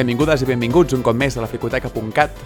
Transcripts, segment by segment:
Benvingudes i benvinguts un cop més a la ficoteca.cat.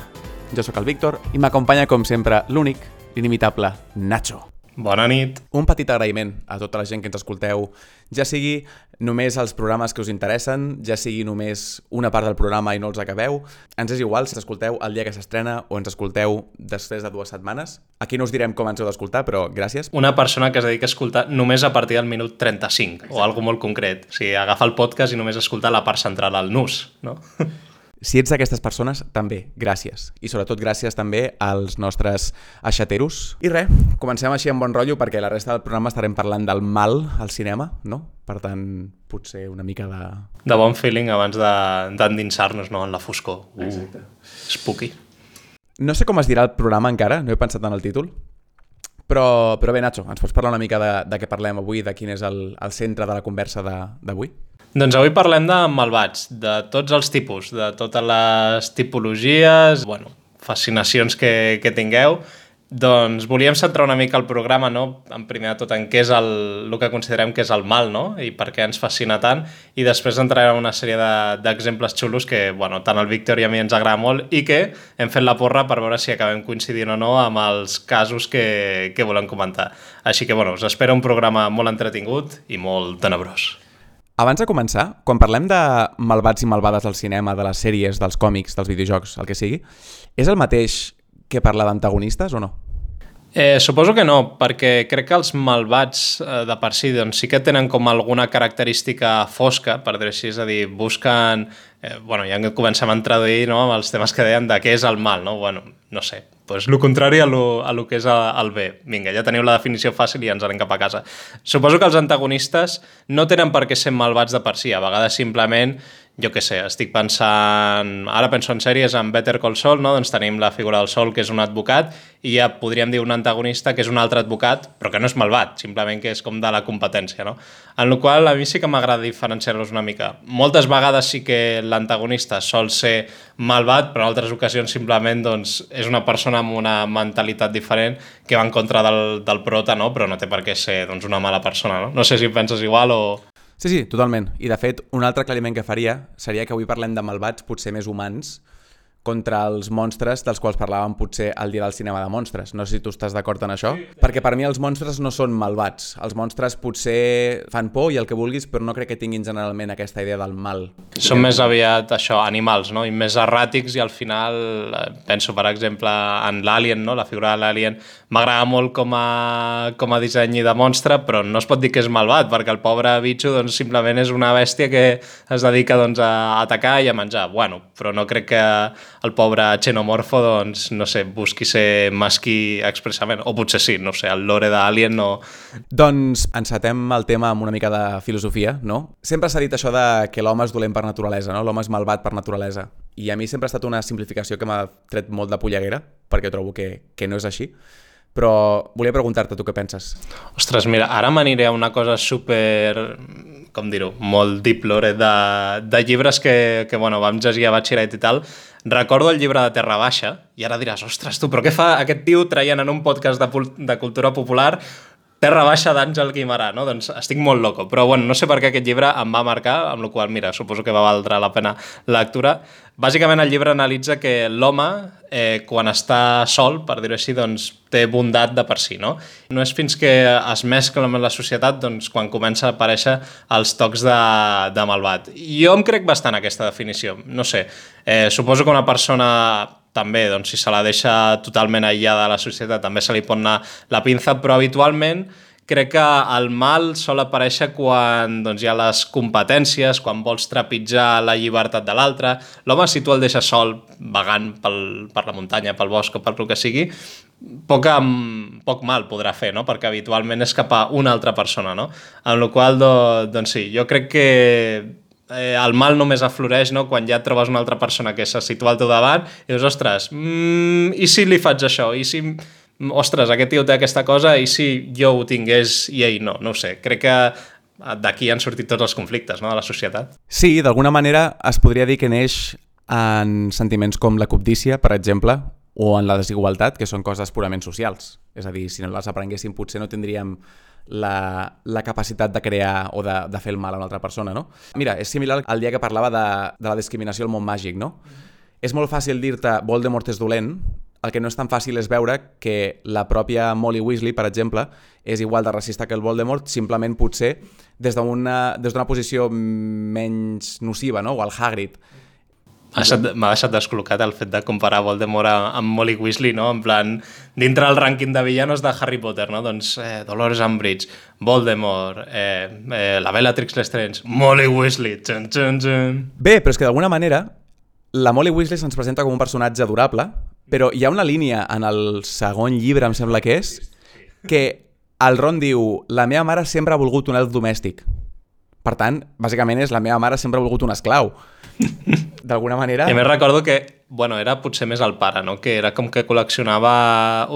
Jo sóc el Víctor i m'acompanya, com sempre, l'únic, l'inimitable Nacho. Bona nit. Un petit agraïment a tota la gent que ens escolteu, ja sigui només els programes que us interessen, ja sigui només una part del programa i no els acabeu. Ens és igual si ens escolteu el dia que s'estrena o ens escolteu després de dues setmanes. Aquí no us direm com ens heu d'escoltar, però gràcies. Una persona que es dedica a escoltar només a partir del minut 35, Exacte. o algo molt concret. O sigui, agafa el podcast i només escolta la part central, el nus, no? Si ets d'aquestes persones, també, gràcies. I sobretot gràcies també als nostres aixateros. I res, comencem així amb bon rotllo perquè la resta del programa estarem parlant del mal al cinema, no? Per tant, potser una mica de... De bon feeling abans d'endinsar-nos no? en la foscor. Uh, Exacte. Spooky. No sé com es dirà el programa encara, no he pensat en el títol, però, però bé, Nacho, ens pots parlar una mica de, de què parlem avui, de quin és el, el centre de la conversa d'avui? Doncs avui parlem de malvats, de tots els tipus, de totes les tipologies, bueno, fascinacions que, que tingueu. Doncs volíem centrar una mica el programa, no? en primer de tot, en què és el, el que considerem que és el mal, no? i per què ens fascina tant, i després entrarem en una sèrie d'exemples de, xulos que bueno, tant el Víctor i a mi ens agrada molt i que hem fet la porra per veure si acabem coincidint o no amb els casos que, que volem comentar. Així que bueno, us espera un programa molt entretingut i molt tenebrós. Abans de començar, quan parlem de malvats i malvades del cinema, de les sèries, dels còmics, dels videojocs, el que sigui, és el mateix que parlar d'antagonistes o no? Eh, suposo que no, perquè crec que els malvats eh, de per si doncs, sí que tenen com alguna característica fosca, per dir així, és a dir, busquen... Eh, bueno, ja comencem a traduir no, amb els temes que deien de què és el mal, no? Bueno, no sé, pues el contrari a lo, a lo que és el bé. Vinga, ja teniu la definició fàcil i ens anem cap a casa. Suposo que els antagonistes no tenen per què ser malvats de per si, a vegades simplement jo què sé, estic pensant... Ara penso en sèries en Better Call Saul, no? doncs tenim la figura del Sol, que és un advocat, i ja podríem dir un antagonista que és un altre advocat, però que no és malvat, simplement que és com de la competència. No? En la qual a mi sí que m'agrada diferenciar-los una mica. Moltes vegades sí que l'antagonista sol ser malvat, però en altres ocasions simplement doncs, és una persona amb una mentalitat diferent que va en contra del, del prota, no? però no té per què ser doncs, una mala persona. No? no sé si penses igual o, Sí, sí, totalment. I de fet, un altre aclariment que faria seria que avui parlem de malvats potser més humans contra els monstres dels quals parlàvem potser al dia del cinema de monstres. No sé si tu estàs d'acord en això. Sí. Perquè per mi els monstres no són malvats. Els monstres potser fan por i el que vulguis, però no crec que tinguin generalment aquesta idea del mal. Són més aviat això, animals, no? I més erràtics i al final eh, penso, per exemple, en l'Alien, no? La figura de l'Alien m'agrada molt com a, com a disseny de monstre, però no es pot dir que és malvat, perquè el pobre bitxo doncs, simplement és una bèstia que es dedica doncs, a atacar i a menjar. Bueno, però no crec que el pobre xenomorfo, doncs, no sé, busqui ser masqui expressament, o potser sí, no sé, el lore d'Alien no... Doncs encetem el tema amb una mica de filosofia, no? Sempre s'ha dit això de que l'home és dolent per naturalesa, no? L'home és malvat per naturalesa. I a mi sempre ha estat una simplificació que m'ha tret molt de polleguera, perquè trobo que, que no és així però volia preguntar-te tu què penses. Ostres, mira, ara m'aniré a una cosa super com dir-ho, molt deep lore de, de llibres que, que bueno, vam llegir a batxillerat i tal. Recordo el llibre de Terra Baixa i ara diràs, ostres, tu, però què fa aquest tio traient en un podcast de, de cultura popular Terra baixa d'Àngel Guimarà, no? Doncs estic molt loco. Però bueno, no sé per què aquest llibre em va marcar, amb la qual mira, suposo que va valdre la pena la lectura. Bàsicament el llibre analitza que l'home, eh, quan està sol, per dir-ho així, doncs té bondat de per si, no? No és fins que es mescla amb la societat doncs, quan comença a aparèixer els tocs de, de malvat. Jo em crec bastant aquesta definició. No sé, eh, suposo que una persona també, doncs, si se la deixa totalment aïllada de la societat, també se li pot anar la pinza, però habitualment crec que el mal sol aparèixer quan doncs, hi ha les competències, quan vols trepitjar la llibertat de l'altre. L'home, si tu el deixes sol, vagant pel, per la muntanya, pel bosc o per el que sigui, poc, amb, poc mal podrà fer, no? perquè habitualment és cap a una altra persona. No? Amb la qual do, doncs sí, jo crec que eh, el mal només afloreix no? quan ja trobes una altra persona que se situa al teu davant i dius, ostres, mm, i si li faig això? I si, ostres, aquest tio té aquesta cosa i si jo ho tingués i ell no? No sé, crec que d'aquí han sortit tots els conflictes no? de la societat. Sí, d'alguna manera es podria dir que neix en sentiments com la cobdícia, per exemple, o en la desigualtat, que són coses purament socials. És a dir, si no les aprenguéssim potser no tindríem la, la capacitat de crear o de, de fer el mal a una altra persona, no? Mira, és similar al dia que parlava de, de la discriminació al món màgic, no? Mm -hmm. És molt fàcil dir-te Voldemort és dolent, el que no és tan fàcil és veure que la pròpia Molly Weasley, per exemple, és igual de racista que el Voldemort, simplement potser des d'una posició menys nociva, no? o el Hagrid, M'ha deixat descol·locat el fet de comparar Voldemort amb Molly Weasley, no? En plan, dintre del rànquing de villanos de Harry Potter, no? Doncs eh, Dolores Umbridge, Voldemort, eh, eh, la Bellatrix Lestrange, Molly Weasley, txan, txan, txan. Bé, però és que d'alguna manera la Molly Weasley se'ns presenta com un personatge adorable, però hi ha una línia en el segon llibre, em sembla que és, que el Ron diu la meva mare sempre ha volgut un elf domèstic. Per tant, bàsicament és la meva mare sempre ha volgut un esclau. D'alguna manera... I més recordo que, bueno, era potser més el pare, no? Que era com que col·leccionava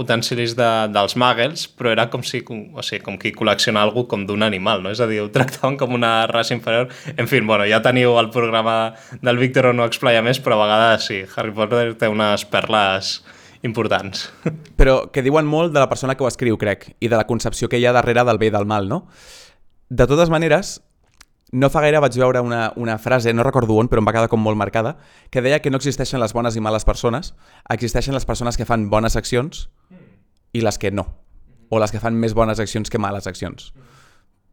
utensilis de, dels muggles, però era com si, com, o sigui, com qui col·lecciona algú com d'un animal, no? És a dir, ho tractaven com una raça inferior. En fi, bueno, ja teniu el programa del Víctor on no explaia més, però a vegades sí, Harry Potter té unes perles importants. Però que diuen molt de la persona que ho escriu, crec, i de la concepció que hi ha darrere del bé i del mal, no? De totes maneres, no fa gaire vaig veure una, una frase, no recordo on, però em va quedar com molt marcada, que deia que no existeixen les bones i males persones, existeixen les persones que fan bones accions i les que no, o les que fan més bones accions que males accions.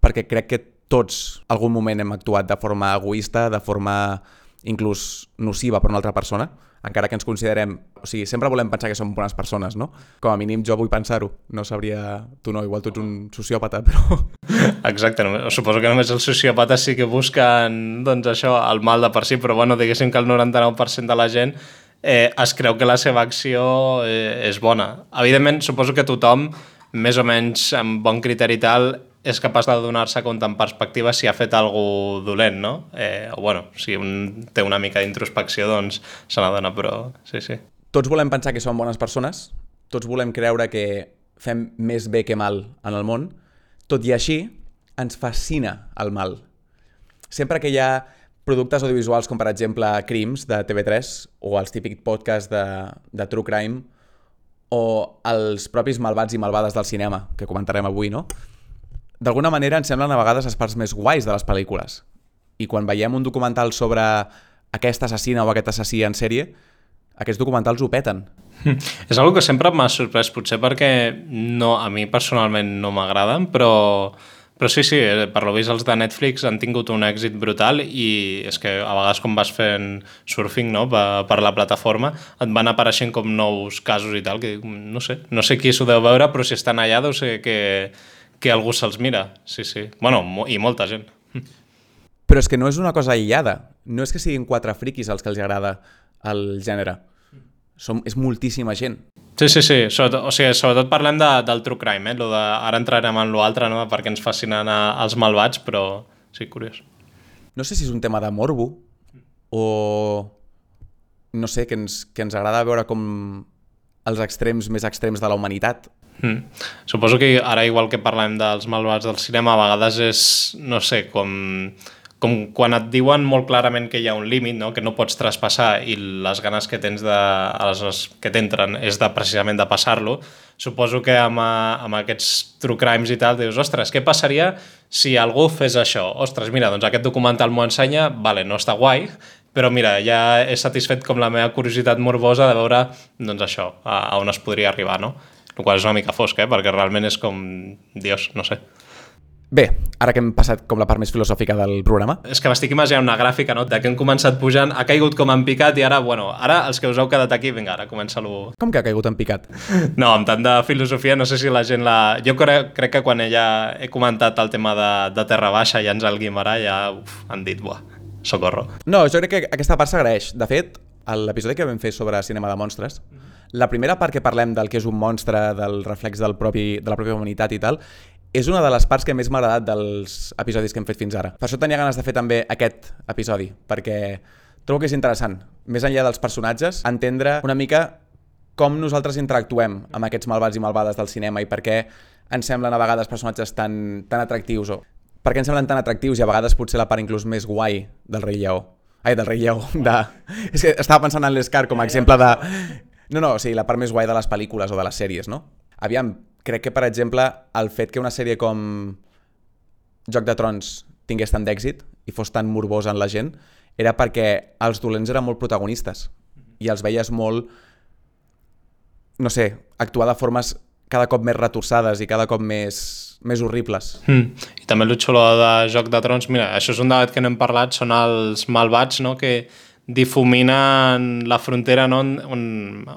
Perquè crec que tots algun moment hem actuat de forma egoista, de forma inclús nociva per una altra persona, encara que ens considerem... O sigui, sempre volem pensar que som bones persones, no? Com a mínim jo vull pensar-ho. No sabria... Tu no, igual tu ets un sociòpata, però... Exacte, suposo que només els sociòpates sí que busquen, doncs això, el mal de per si, però bueno, diguéssim que el 99% de la gent eh, es creu que la seva acció eh, és bona. Evidentment, suposo que tothom, més o menys amb bon criteri tal, és capaç de donar-se compte en perspectiva si ha fet alguna dolent, no? Eh, o bueno, si un té una mica d'introspecció, doncs se n'adona, però sí, sí. Tots volem pensar que som bones persones, tots volem creure que fem més bé que mal en el món, tot i així ens fascina el mal. Sempre que hi ha productes audiovisuals com per exemple Crims de TV3 o els típics podcasts de, de True Crime o els propis malvats i malvades del cinema, que comentarem avui, no? D'alguna manera ens semblen a vegades les parts més guais de les pel·lícules. I quan veiem un documental sobre aquesta assassina o aquest assassí en sèrie, aquests documentals ho peten. És una que sempre m'ha sorprès, potser perquè no, a mi personalment no m'agraden, però, però sí, sí, eh, per lo vist els de Netflix han tingut un èxit brutal i és que a vegades com vas fent surfing no, per, per la plataforma et van apareixent com nous casos i tal, que no sé, no sé qui s'ho deu veure, però si estan allà deu ser que, que algú se'ls mira, sí, sí. Bueno, i molta gent. Però és que no és una cosa aïllada. No és que siguin quatre friquis els que els agrada el gènere. Som, és moltíssima gent. Sí, sí, sí. Sobretot, o sigui, sobretot parlem de, del true crime, eh? Lo de, ara entrarem en l'altre, no? perquè ens fascinen els malvats, però sí, curiós. No sé si és un tema de morbo o no sé, que ens, que ens agrada veure com els extrems més extrems de la humanitat Mm. Suposo que ara, igual que parlem dels malvats del cinema, a vegades és, no sé, com, com quan et diuen molt clarament que hi ha un límit, no? que no pots traspassar i les ganes que tens de, les que t'entren és de, precisament de passar-lo, suposo que amb, amb aquests true crimes i tal dius, ostres, què passaria si algú fes això? Ostres, mira, doncs aquest documental m'ho ensenya, vale, no està guai, però mira, ja he satisfet com la meva curiositat morbosa de veure doncs això, a, a on es podria arribar, no? El qual és una mica fosc, eh? perquè realment és com... Dios, no sé. Bé, ara que hem passat com la part més filosòfica del programa... És que m'estic imaginant una gràfica, no?, de que hem començat pujant, ha caigut com en picat i ara, bueno, ara els que us heu quedat aquí, vinga, ara comença-lo... Com que ha caigut en picat? No, amb tant de filosofia, no sé si la gent la... Jo crec, crec que quan ella he comentat el tema de, de Terra Baixa i Àngel Guimarà ja uf, han dit, buah, socorro. No, jo crec que aquesta part s'agraeix. De fet, l'episodi que vam fer sobre cinema de monstres, mm -hmm la primera part que parlem del que és un monstre, del reflex del propi, de la pròpia humanitat i tal, és una de les parts que més m'ha agradat dels episodis que hem fet fins ara. Per això tenia ganes de fer també aquest episodi, perquè trobo que és interessant, més enllà dels personatges, entendre una mica com nosaltres interactuem amb aquests malvats i malvades del cinema i per què ens semblen a vegades personatges tan, tan atractius o per què ens semblen tan atractius i a vegades potser la part inclús més guai del rei lleó. Ai, del rei lleó. De... És que estava pensant en l'Escar com a exemple de no, no, o sigui, la part més guai de les pel·lícules o de les sèries, no? Aviam, crec que, per exemple, el fet que una sèrie com Joc de Trons tingués tant d'èxit i fos tan morbós en la gent era perquè els dolents eren molt protagonistes i els veies molt, no sé, actuar de formes cada cop més retorçades i cada cop més, més horribles. Mm. I també el xulo de Joc de Trons, mira, això és un debat que no hem parlat, són els malvats, no?, que difuminen la frontera no? on, on,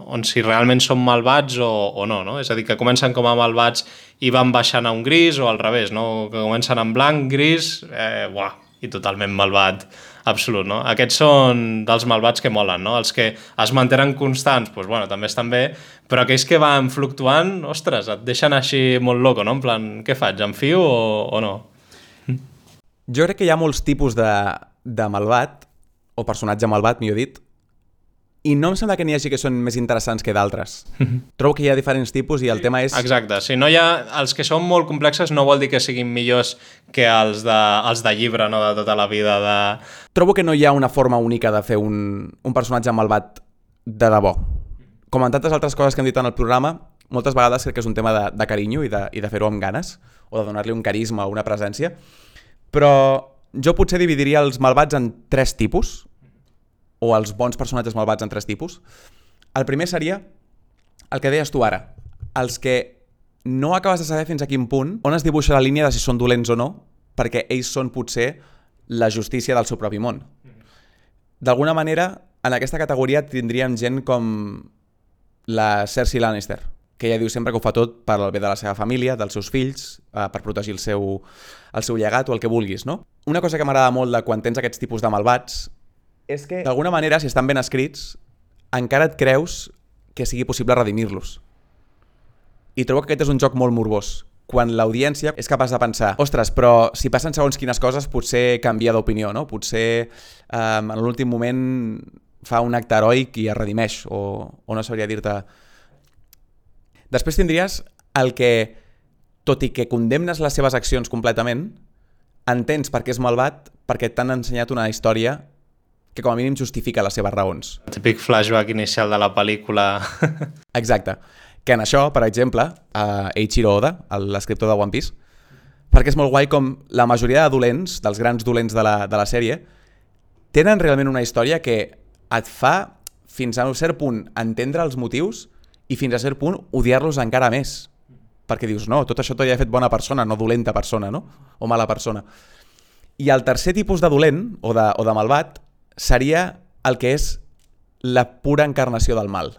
on si realment són malvats o, o no, no? És a dir, que comencen com a malvats i van baixant a un gris o al revés, no? Que comencen en blanc, gris, eh, uah, i totalment malvat absolut, no? Aquests són dels malvats que molen, no? Els que es mantenen constants, doncs, bueno, també estan bé, però aquells que van fluctuant, ostres, et deixen així molt loco, no? En plan, què faig, em fio o, o no? Jo crec que hi ha molts tipus de, de malvat, o personatge malvat, millor dit, i no em sembla que n'hi hagi que són més interessants que d'altres. Trobo que hi ha diferents tipus i el tema és... Exacte, si no hi ha... Els que són molt complexes no vol dir que siguin millors que els de, els de llibre, no?, de tota la vida de... Trobo que no hi ha una forma única de fer un, un personatge malvat de debò. Com en tantes altres coses que hem dit en el programa, moltes vegades crec que és un tema de, de carinyo i de, i de fer-ho amb ganes, o de donar-li un carisma o una presència, però jo potser dividiria els malvats en tres tipus, o els bons personatges malvats en tres tipus. El primer seria el que deies tu ara, els que no acabes de saber fins a quin punt on es dibuixa la línia de si són dolents o no, perquè ells són potser la justícia del seu propi món. D'alguna manera, en aquesta categoria tindríem gent com la Cersei Lannister, que ella diu sempre que ho fa tot per al bé de la seva família, dels seus fills, eh, per protegir el seu, el seu llegat o el que vulguis, no? Una cosa que m'agrada molt de quan tens aquests tipus de malvats és que, d'alguna manera, si estan ben escrits, encara et creus que sigui possible redimir-los. I trobo que aquest és un joc molt morbós, quan l'audiència és capaç de pensar ostres, però si passen segons quines coses potser canvia d'opinió, no? Potser eh, en l'últim moment fa un acte heroic i es redimeix, o, o no sabria dir-te... Després tindries el que, tot i que condemnes les seves accions completament, entens per què és malvat perquè t'han ensenyat una història que com a mínim justifica les seves raons. El típic flashback inicial de la pel·lícula. Exacte. Que en això, per exemple, a Eiichiro Oda, l'escriptor de One Piece, perquè és molt guai com la majoria de dolents, dels grans dolents de la, de la sèrie, tenen realment una història que et fa, fins a un cert punt, entendre els motius i fins a cert punt odiar-los encara més. Perquè dius, no, tot això t'ho ha fet bona persona, no dolenta persona, no? O mala persona. I el tercer tipus de dolent, o de, o de malvat, seria el que és la pura encarnació del mal.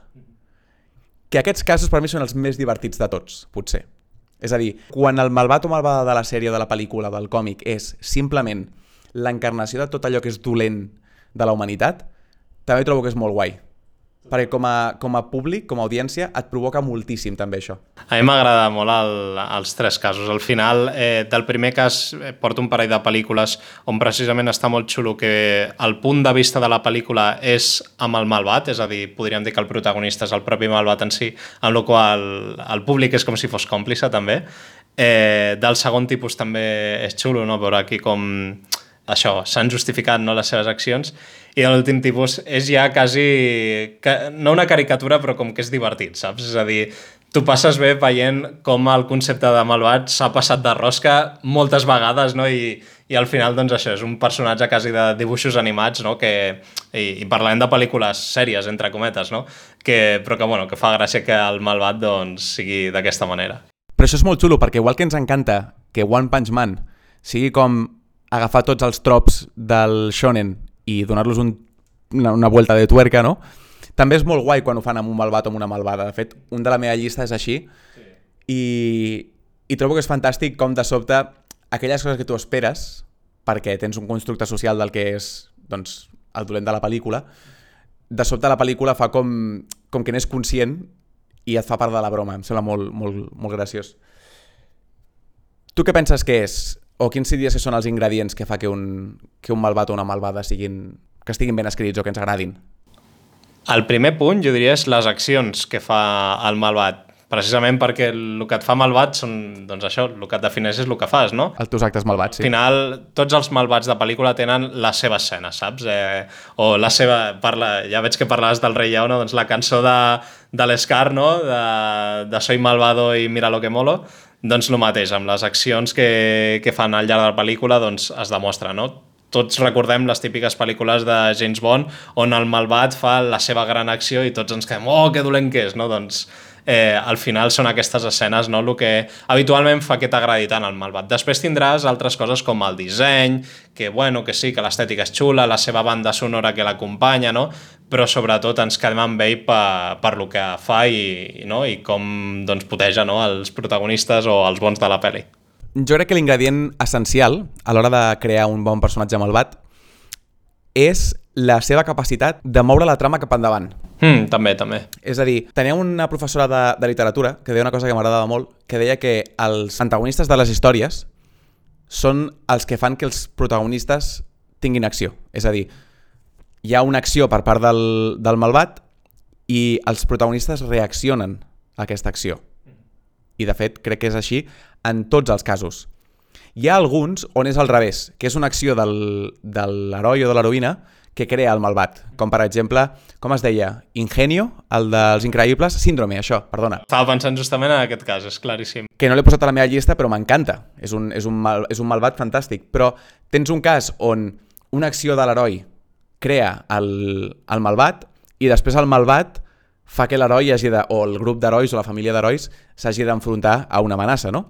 Que aquests casos per mi són els més divertits de tots, potser. És a dir, quan el malvat o malvada de la sèrie, de la pel·lícula, del còmic, és simplement l'encarnació de tot allò que és dolent de la humanitat, també trobo que és molt guai perquè com a, com a públic, com a audiència, et provoca moltíssim també això. A mi m'agrada molt el, els tres casos. Al final, eh, del primer cas, eh, porto un parell de pel·lícules on precisament està molt xulo que el punt de vista de la pel·lícula és amb el malvat, és a dir, podríem dir que el protagonista és el propi malvat en si, amb la qual el públic és com si fos còmplice també. Eh, del segon tipus també és xulo, no? veure aquí com això, s'han justificat no, les seves accions i l'últim tipus és ja quasi, no una caricatura, però com que és divertit, saps? És a dir, tu passes bé veient com el concepte de malvat s'ha passat de rosca moltes vegades, no? I, i al final, doncs això, és un personatge quasi de dibuixos animats, no? Que, i, i parlem de pel·lícules sèries, entre cometes, no? Que, però que, bueno, que fa gràcia que el malvat, doncs, sigui d'aquesta manera. Però això és molt xulo, perquè igual que ens encanta que One Punch Man sigui com agafar tots els trops del shonen i donar-los un, una, una vuelta de tuerca, no? També és molt guai quan ho fan amb un malvat o amb una malvada. De fet, un de la meva llista és així sí. i, i trobo que és fantàstic com de sobte aquelles coses que tu esperes perquè tens un constructe social del que és doncs, el dolent de la pel·lícula, de sobte la pel·lícula fa com, com que n'és conscient i et fa part de la broma. Em sembla molt, molt, molt graciós. Tu què penses que és o quins diries que són els ingredients que fa que un, que un malvat o una malvada siguin, que estiguin ben escrits o que ens agradin? El primer punt, jo diria, és les accions que fa el malvat. precisament perquè el que et fa malvat són, doncs això, el que et defineix és el que fas, no? Els teus actes malvats, sí. Al final, tots els malvats de pel·lícula tenen la seva escena, saps? Eh, o la seva... Parla, ja veig que parlaves del Rei no? Doncs la cançó de, de l'Escar, no? De, de Soy malvado i mira lo que molo. Doncs el mateix, amb les accions que, que fan al llarg de la pel·lícula, doncs es demostra, no? tots recordem les típiques pel·lícules de James Bond on el malvat fa la seva gran acció i tots ens quedem, oh, que dolent que és, no? Doncs eh, al final són aquestes escenes no? el que habitualment fa que t'agradi tant el malvat. Després tindràs altres coses com el disseny, que bueno, que sí, que l'estètica és xula, la seva banda sonora que l'acompanya, no? però sobretot ens quedem amb ell per, per lo que fa i, no? i com doncs, puteja no? els protagonistes o els bons de la pel·li. Jo crec que l'ingredient essencial a l'hora de crear un bon personatge malvat és la seva capacitat de moure la trama cap endavant. Mm, també, també. És a dir, tenia una professora de, de literatura que deia una cosa que m'agradava molt, que deia que els antagonistes de les històries són els que fan que els protagonistes tinguin acció. És a dir, hi ha una acció per part del, del malvat i els protagonistes reaccionen a aquesta acció. I de fet, crec que és així en tots els casos. Hi ha alguns on és al revés, que és una acció del, de l'heroi o de l'heroïna que crea el malvat. Com per exemple, com es deia? Ingenio, el dels increïbles? Síndrome, això, perdona. Estava pensant justament en aquest cas, és claríssim. Que no l'he posat a la meva llista, però m'encanta. És, un, és, un mal, és un malvat fantàstic. Però tens un cas on una acció de l'heroi crea el, el malvat i després el malvat fa que l'heroi hagi de, o el grup d'herois o la família d'herois s'hagi d'enfrontar a una amenaça, no?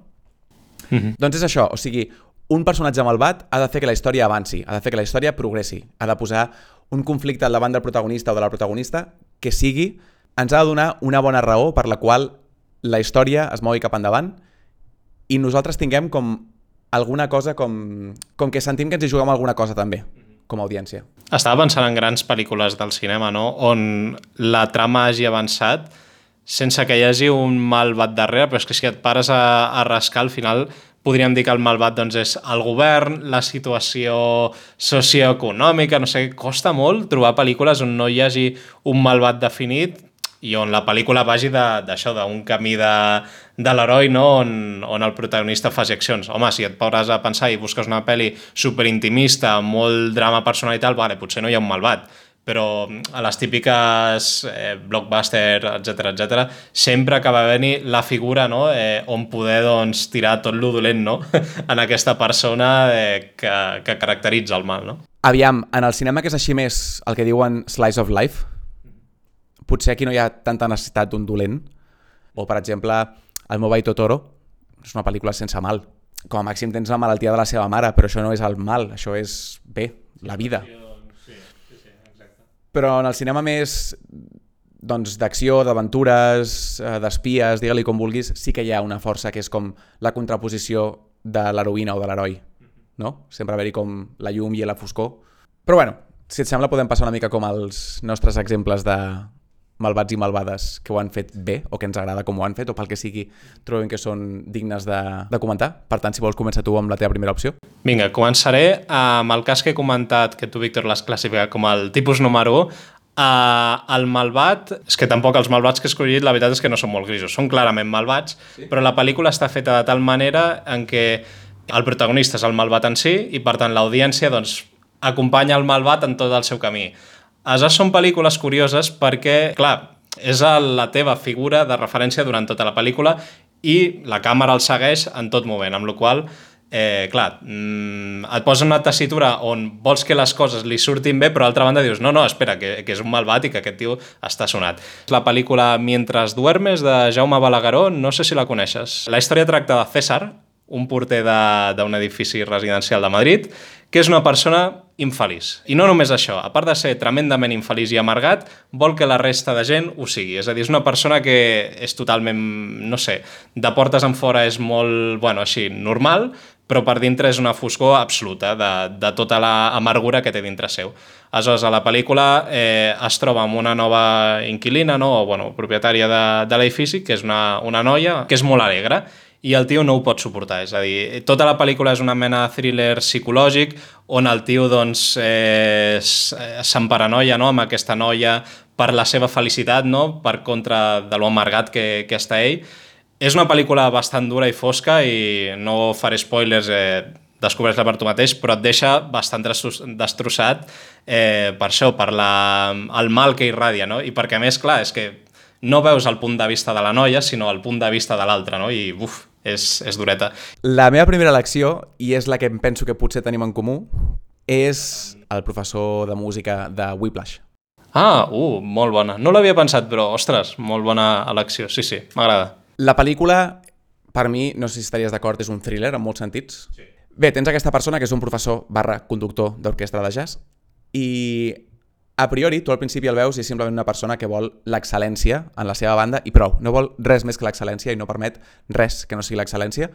Mm -hmm. Doncs és això, o sigui, un personatge malvat ha de fer que la història avanci, ha de fer que la història progressi, ha de posar un conflicte al davant del protagonista o de la protagonista que sigui, ens ha de donar una bona raó per la qual la història es mogui cap endavant i nosaltres tinguem com alguna cosa com, com que sentim que ens hi juguem alguna cosa també com a audiència. Estava pensant en grans pel·lícules del cinema, no? on la trama hagi avançat sense que hi hagi un malvat darrere, però és que si et pares a, a rascar, al final podríem dir que el malvat doncs, és el govern, la situació socioeconòmica, no sé, costa molt trobar pel·lícules on no hi hagi un malvat definit i on la pel·lícula vagi d'això, d'un camí de, de l'heroi no? on, on el protagonista faci accions. Home, si et paures a pensar i busques una pel·li superintimista, molt drama personal i tal, vale, potser no hi ha un malvat, però a les típiques eh, blockbuster, etc etc, sempre acaba venir la figura no? eh, on poder doncs, tirar tot lo dolent no? en aquesta persona eh, que, que caracteritza el mal. No? Aviam, en el cinema que és així més el que diuen slice of life, potser aquí no hi ha tanta necessitat d'un dolent. O, per exemple, el Mobile Totoro és una pel·lícula sense mal. Com a màxim tens la malaltia de la seva mare, però això no és el mal, això és bé, la vida. Però en el cinema més doncs, d'acció, d'aventures, eh, d'espies, digue-li com vulguis, sí que hi ha una força que és com la contraposició de l'heroïna o de l'heroi. No? Sempre haver-hi com la llum i la foscor. Però bueno, si et sembla podem passar una mica com els nostres exemples de, malvats i malvades que ho han fet bé o que ens agrada com ho han fet o pel que sigui trobem que són dignes de, de comentar. Per tant, si vols, comença tu amb la teva primera opció. Vinga, començaré amb el cas que he comentat, que tu, Víctor, l'has classificat com el tipus número 1, Uh, el malvat, és que tampoc els malvats que he escollit la veritat és que no són molt grisos, són clarament malvats, sí. però la pel·lícula està feta de tal manera en què el protagonista és el malvat en si i per tant l'audiència doncs, acompanya el malvat en tot el seu camí. Aleshores són pel·lícules curioses perquè, clar, és la teva figura de referència durant tota la pel·lícula i la càmera el segueix en tot moment, amb la qual eh, clar, mm, et posa una tessitura on vols que les coses li surtin bé, però d'altra banda dius, no, no, espera, que, que és un malvat i que aquest tio està sonat. La pel·lícula Mientras duermes, de Jaume Balagueró, no sé si la coneixes. La història tracta de César, un porter d'un edifici residencial de Madrid, que és una persona infeliç. I no només això, a part de ser tremendament infeliç i amargat, vol que la resta de gent ho sigui. És a dir, és una persona que és totalment, no sé, de portes en fora és molt, bueno, així, normal, però per dintre és una foscor absoluta de, de tota la amargura que té dintre seu. Aleshores, a la pel·lícula eh, es troba amb una nova inquilina, no? o bueno, propietària de, de l'edifici, que és una, una noia que és molt alegre, i el tio no ho pot suportar. És a dir, tota la pel·lícula és una mena de thriller psicològic on el tio doncs, eh, s'emparanoia no? amb aquesta noia per la seva felicitat, no? per contra de lo amargat que, que està ell. És una pel·lícula bastant dura i fosca i no faré spoilers, eh, descobreix-la per tu mateix, però et deixa bastant destrossat eh, per això, per la, el mal que irradia, no? I perquè, a més, clar, és que no veus el punt de vista de la noia, sinó el punt de vista de l'altre, no? I, uf, és, és dureta. La meva primera elecció, i és la que em penso que potser tenim en comú, és el professor de música de Whiplash. Ah, uh, molt bona. No l'havia pensat, però, ostres, molt bona elecció. Sí, sí, m'agrada. La pel·lícula, per mi, no sé si estaries d'acord, és un thriller en molts sentits. Sí. Bé, tens aquesta persona que és un professor barra conductor d'orquestra de jazz i a priori tu al principi el veus i és simplement una persona que vol l'excel·lència en la seva banda i prou, no vol res més que l'excel·lència i no permet res que no sigui l'excel·lència.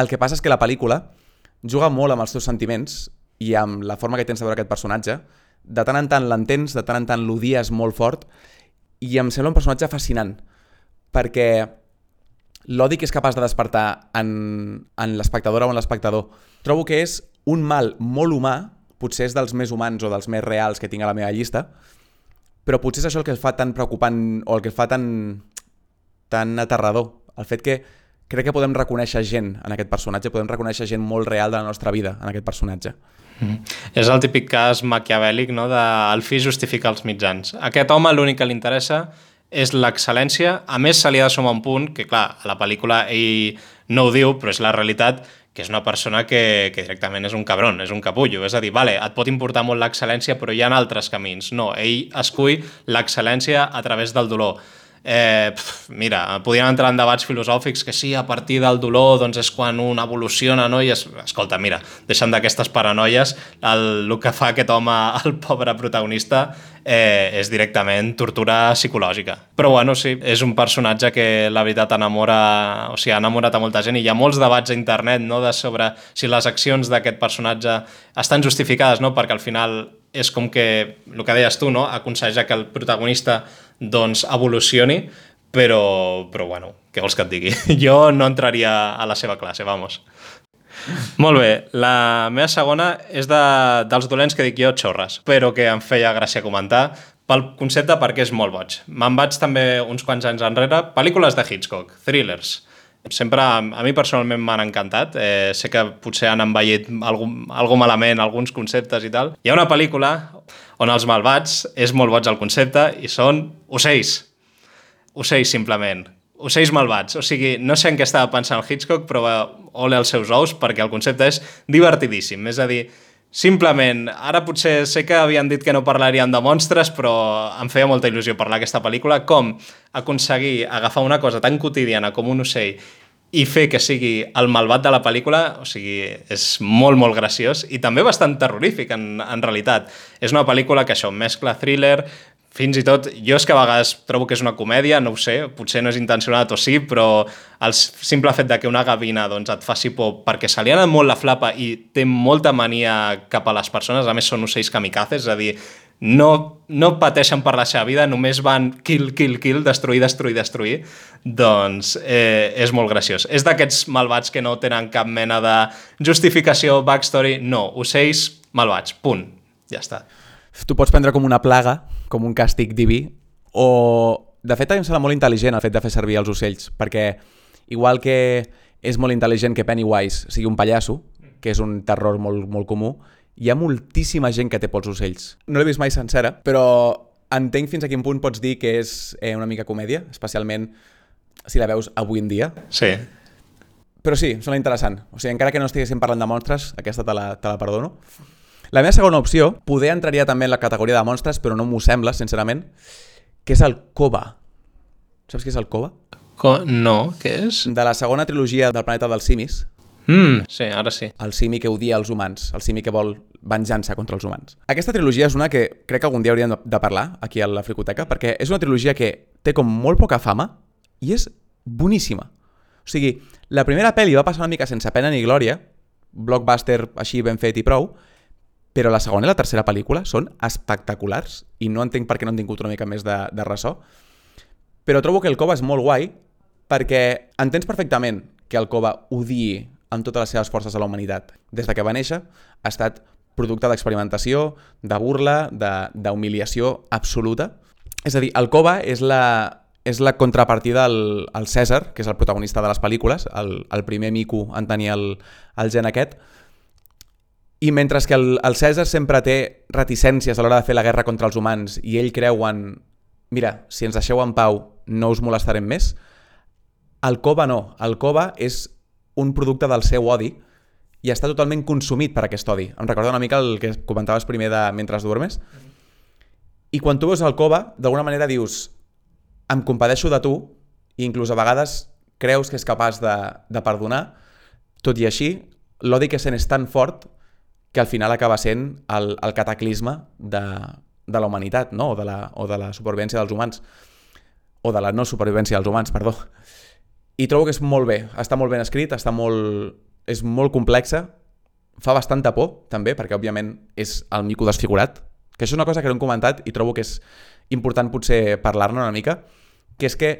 El que passa és que la pel·lícula juga molt amb els teus sentiments i amb la forma que tens de veure aquest personatge. De tant en tant l'entens, de tant en tant l'odies molt fort i em sembla un personatge fascinant perquè l'odi que és capaç de despertar en, en l'espectadora o en l'espectador trobo que és un mal molt humà, potser és dels més humans o dels més reals que tinc a la meva llista, però potser és això el que el fa tan preocupant o el que el fa tan, tan aterrador. El fet que crec que podem reconèixer gent en aquest personatge, podem reconèixer gent molt real de la nostra vida en aquest personatge. Mm. És el típic cas maquiavèlic no? de el fi justifica els mitjans. aquest home l'únic que li interessa és l'excel·lència. A més, se li ha de sumar un punt, que clar, a la pel·lícula ell no ho diu, però és la realitat, que és una persona que, que directament és un cabron, és un capullo. És a dir, vale, et pot importar molt l'excel·lència, però hi ha altres camins. No, ell escull l'excel·lència a través del dolor. Eh, pf, mira, podien entrar en debats filosòfics que sí, a partir del dolor doncs és quan un evoluciona, no? I es, escolta, mira, deixant d'aquestes paranoies, el, el que fa aquest home, el pobre protagonista, eh, és directament tortura psicològica. Però bueno, sí, és un personatge que la veritat enamora, o sigui, ha enamorat a molta gent i hi ha molts debats a internet no, de sobre si les accions d'aquest personatge estan justificades, no? perquè al final és com que, el que deies tu, no? aconseja que el protagonista doncs, evolucioni, però, però bueno, què vols que et digui? Jo no entraria a la seva classe, vamos. Molt bé, la meva segona és de, dels dolents que dic jo xorres, però que em feia gràcia comentar pel concepte perquè és molt boig. Me'n vaig també uns quants anys enrere, pel·lícules de Hitchcock, thrillers. Sempre, a mi personalment m'han encantat. Eh, sé que potser han envellit algú, algú malament alguns conceptes i tal. Hi ha una pel·lícula on els malvats és molt boig el concepte i són ocells. Ocells, simplement ocells malvats. O sigui, no sé en què estava pensant el Hitchcock, però ole els seus ous, perquè el concepte és divertidíssim. És a dir, simplement, ara potser sé que havien dit que no parlarien de monstres, però em feia molta il·lusió parlar aquesta pel·lícula, com aconseguir agafar una cosa tan quotidiana com un ocell i fer que sigui el malvat de la pel·lícula, o sigui, és molt, molt graciós i també bastant terrorífic, en, en realitat. És una pel·lícula que això mescla thriller, fins i tot, jo és que a vegades trobo que és una comèdia, no ho sé, potser no és intencionat o sí, però el simple fet de que una gavina doncs, et faci por perquè se li ha molt la flapa i té molta mania cap a les persones, a més són ocells kamikazes, és a dir, no, no pateixen per la seva vida, només van kill, kill, kill, destruir, destruir, destruir, doncs eh, és molt graciós. És d'aquests malvats que no tenen cap mena de justificació, backstory, no, ocells malvats, punt, ja està tu pots prendre com una plaga, com un càstig diví, o de fet em sembla molt intel·ligent el fet de fer servir els ocells, perquè igual que és molt intel·ligent que Pennywise sigui un pallasso, que és un terror molt, molt comú, hi ha moltíssima gent que té pols ocells. No l'he vist mai sencera, però entenc fins a quin punt pots dir que és eh, una mica comèdia, especialment si la veus avui en dia. Sí. Però sí, sembla interessant. O sigui, encara que no estiguéssim parlant de monstres, aquesta te la, te la perdono. La meva segona opció, poder entraria també en la categoria de monstres, però no m'ho sembla, sincerament, que és el Koba. Saps què és el Koba? Co no, què és? De la segona trilogia del planeta dels simis. Mm, sí, ara sí. El simi que odia els humans, el simi que vol venjança contra els humans. Aquesta trilogia és una que crec que algun dia hauríem de parlar aquí a la Fricoteca, perquè és una trilogia que té com molt poca fama i és boníssima. O sigui, la primera pel·li va passar una mica sense pena ni glòria, blockbuster així ben fet i prou, però la segona i la tercera pel·lícula són espectaculars i no entenc per què no han tingut una mica més de, de ressò. Però trobo que el Cova és molt guai perquè entens perfectament que el Cova odiï amb totes les seves forces a la humanitat. Des de que va néixer ha estat producte d'experimentació, de burla, d'humiliació absoluta És a dir, el Cova és la, és la contrapartida al, al Cèsar, que és el protagonista de les pel·lícules, el, el primer mico en tenir el, el gen aquest, i mentre que el, el Cèsar sempre té reticències a l'hora de fer la guerra contra els humans i ell creu en mira, si ens deixeu en pau no us molestarem més, el Cova no. El Cova és un producte del seu odi i està totalment consumit per aquest odi. Em recorda una mica el que comentaves primer de Mentre duermes. I quan tu veus el Cova, d'alguna manera dius em compadeixo de tu i inclús a vegades creus que és capaç de, de perdonar, tot i així, l'odi que sent és tan fort que al final acaba sent el, el cataclisme de, de la humanitat, no? o, de la, o de la supervivència dels humans, o de la no supervivència dels humans, perdó. I trobo que és molt bé, està molt ben escrit, està molt, és molt complexa, fa bastanta por, també, perquè òbviament és el mico desfigurat, que això és una cosa que no hem comentat i trobo que és important potser parlar-ne una mica, que és que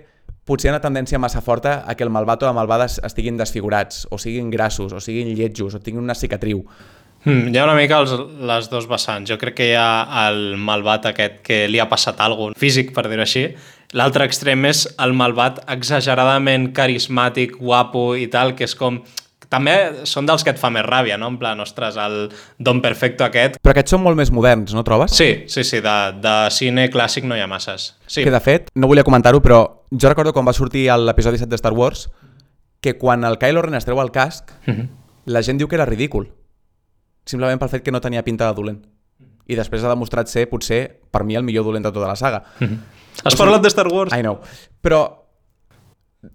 potser hi ha una tendència massa forta a que el malvat o la malvada estiguin desfigurats, o siguin grassos, o siguin lletjos, o tinguin una cicatriu. Mm, hi ha una mica els, les dos vessants. Jo crec que hi ha el malvat aquest que li ha passat alguna físic, per dir-ho així. L'altre extrem és el malvat exageradament carismàtic, guapo i tal, que és com també són dels que et fa més ràbia, no? En plan, ostres, el Don Perfecto aquest... Però aquests són molt més moderns, no trobes? Sí, sí, sí, de, de cine clàssic no hi ha masses. Sí. Que de fet, no volia comentar-ho, però jo recordo quan va sortir l'episodi 7 de Star Wars que quan el Kylo Ren es treu el casc, uh mhm. -huh. la gent diu que era ridícul simplement pel fet que no tenia pinta de dolent. I després ha demostrat ser, potser, per mi, el millor dolent de tota la saga. Mm -hmm. Has o sigui, parlat de Star Wars? I know. Però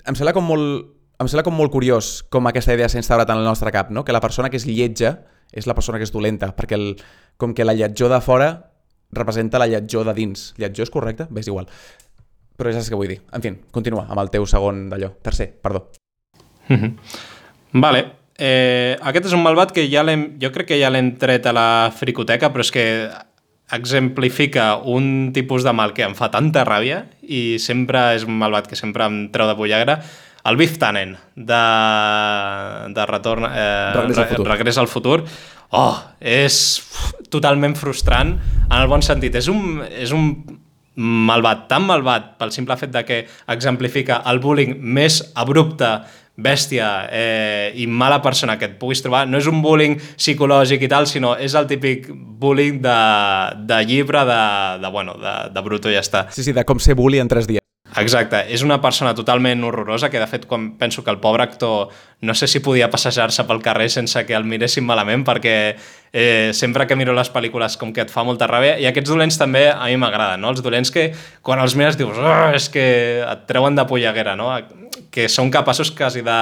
em sembla com molt, em sembla com molt curiós com aquesta idea s'ha instaurat en el nostre cap, no? que la persona que és lletja és la persona que és dolenta, perquè el, com que la lletjor de fora representa la lletjor de dins. Lletjor és correcte? Bé, és igual. Però ja saps què vull dir. En fi, continua amb el teu segon d'allò. Tercer, perdó. Mm -hmm. Vale, Eh, aquest és un malvat que ja jo crec que ja l'hem tret a la fricoteca, però és que exemplifica un tipus de mal que em fa tanta ràbia i sempre és un malvat que sempre em treu de pollagra, el Biff Tannen, de, de retorn, eh, Regrés, al futur. Regrés al futur. Oh, és totalment frustrant en el bon sentit. És un, és un malvat, tan malvat pel simple fet de que exemplifica el bullying més abrupte bèstia eh, i mala persona que et puguis trobar, no és un bullying psicològic i tal, sinó és el típic bullying de, de llibre de, de, bueno, de, de bruto i ja està. Sí, sí, de com ser bully en tres dies. Exacte, és una persona totalment horrorosa que de fet quan penso que el pobre actor no sé si podia passejar-se pel carrer sense que el miressin malament perquè eh, sempre que miro les pel·lícules com que et fa molta ràbia i aquests dolents també a mi m'agraden, no? els dolents que quan els mires dius oh, és que et treuen de polleguera, no? Que són capaços quasi de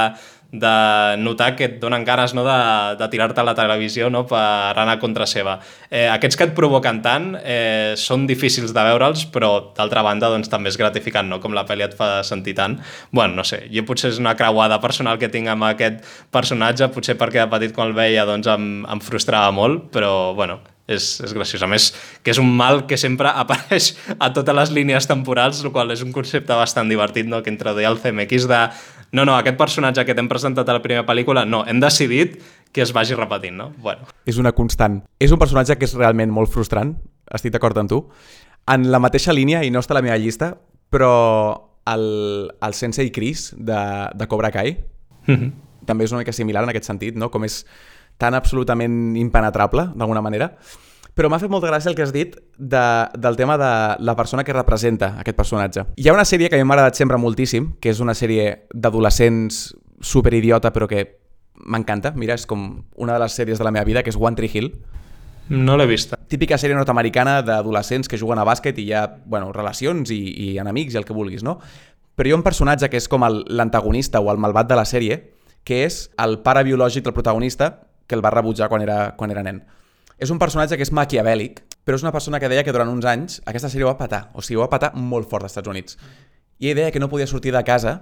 de notar que et donen ganes no, de, de tirar-te a la televisió no, per anar contra seva. Eh, aquests que et provoquen tant eh, són difícils de veure'ls, però d'altra banda doncs, també és gratificant, no? com la pel·li et fa sentir tant. bueno, no sé, jo potser és una creuada personal que tinc amb aquest personatge, potser perquè de petit quan el veia doncs, em, em frustrava molt, però bueno, és, és graciós. A més, que és un mal que sempre apareix a totes les línies temporals, el qual és un concepte bastant divertit, no? que introduïa el CMX de no, no, aquest personatge que t'hem presentat a la primera pel·lícula, no, hem decidit que es vagi repetint, no? Bueno. És una constant. És un personatge que és realment molt frustrant, estic d'acord amb tu. En la mateixa línia, i no està a la meva llista, però el, el Sensei Chris de, de Cobra Kai mm -hmm. també és una mica similar en aquest sentit, no? Com és tan absolutament impenetrable, d'alguna manera. Però m'ha fet molta gràcia el que has dit de, del tema de la persona que representa aquest personatge. Hi ha una sèrie que a mi m'ha agradat sempre moltíssim, que és una sèrie d'adolescents superidiota, però que m'encanta. Mira, és com una de les sèries de la meva vida, que és One Tree Hill. No l'he vista. Típica sèrie nord-americana d'adolescents que juguen a bàsquet i hi ha bueno, relacions i, i enemics i el que vulguis, no? Però hi ha un personatge que és com l'antagonista o el malvat de la sèrie, que és el pare biològic del protagonista, que el va rebutjar quan era, quan era nen. És un personatge que és maquiavèlic, però és una persona que deia que durant uns anys aquesta sèrie va patar, o sigui, va patar molt fort als Estats Units. I ell deia que no podia sortir de casa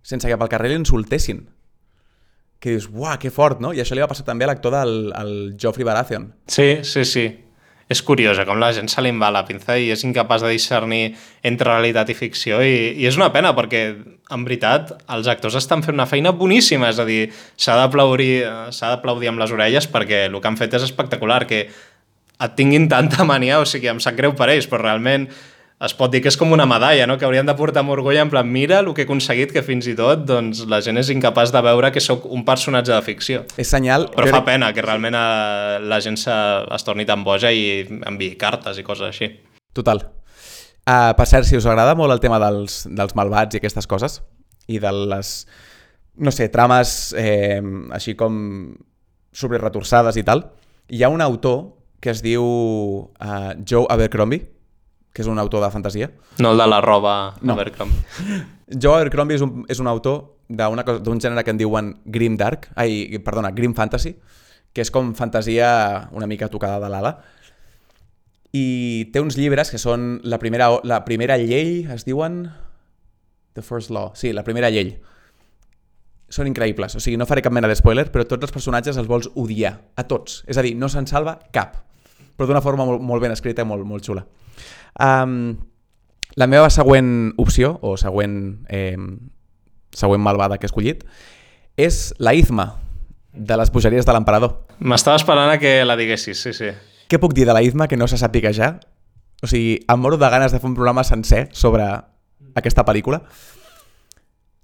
sense que pel carrer l'insultessin. Que dius, uah, que fort, no? I això li va passar també a l'actor del el Geoffrey Baratheon. Sí, sí, sí és curiosa, com la gent se li va la pinça i és incapaç de discernir entre realitat i ficció i, i és una pena perquè, en veritat, els actors estan fent una feina boníssima, és a dir, s'ha d'aplaudir amb les orelles perquè el que han fet és espectacular, que et tinguin tanta mania, o sigui, em sap greu per ells, però realment es pot dir que és com una medalla, no? que haurien de portar amb orgull en plan, mira el que he aconseguit, que fins i tot doncs, la gent és incapaç de veure que sóc un personatge de ficció. És senyal... Però fa pena que realment eh, la gent se, es torni tan boja i enviï cartes i coses així. Total. Uh, per cert, si us agrada molt el tema dels, dels malvats i aquestes coses, i de les, no sé, trames eh, així com sobreretorçades i tal, hi ha un autor que es diu uh, Joe Abercrombie, que és un autor de fantasia. No el de la roba No. Abercrombie. Joe Abercrombie és un, és un autor d'un gènere que en diuen Grim Dark, ai, perdona, Grim Fantasy, que és com fantasia una mica tocada de l'ala. I té uns llibres que són la primera, la primera llei, es diuen... The First Law. Sí, la primera llei. Són increïbles. O sigui, no faré cap mena de spoiler, però tots els personatges els vols odiar. A tots. És a dir, no se'n salva cap. Però d'una forma molt, molt ben escrita i molt, molt xula. Um, la meva següent opció, o següent, eh, següent malvada que he escollit, és la Izma, de les bogeries de l'emperador. M'estava esperant a que la diguessis, sí, sí. Què puc dir de la Izma que no se sàpiga ja? O sigui, em moro de ganes de fer un programa sencer sobre aquesta pel·lícula.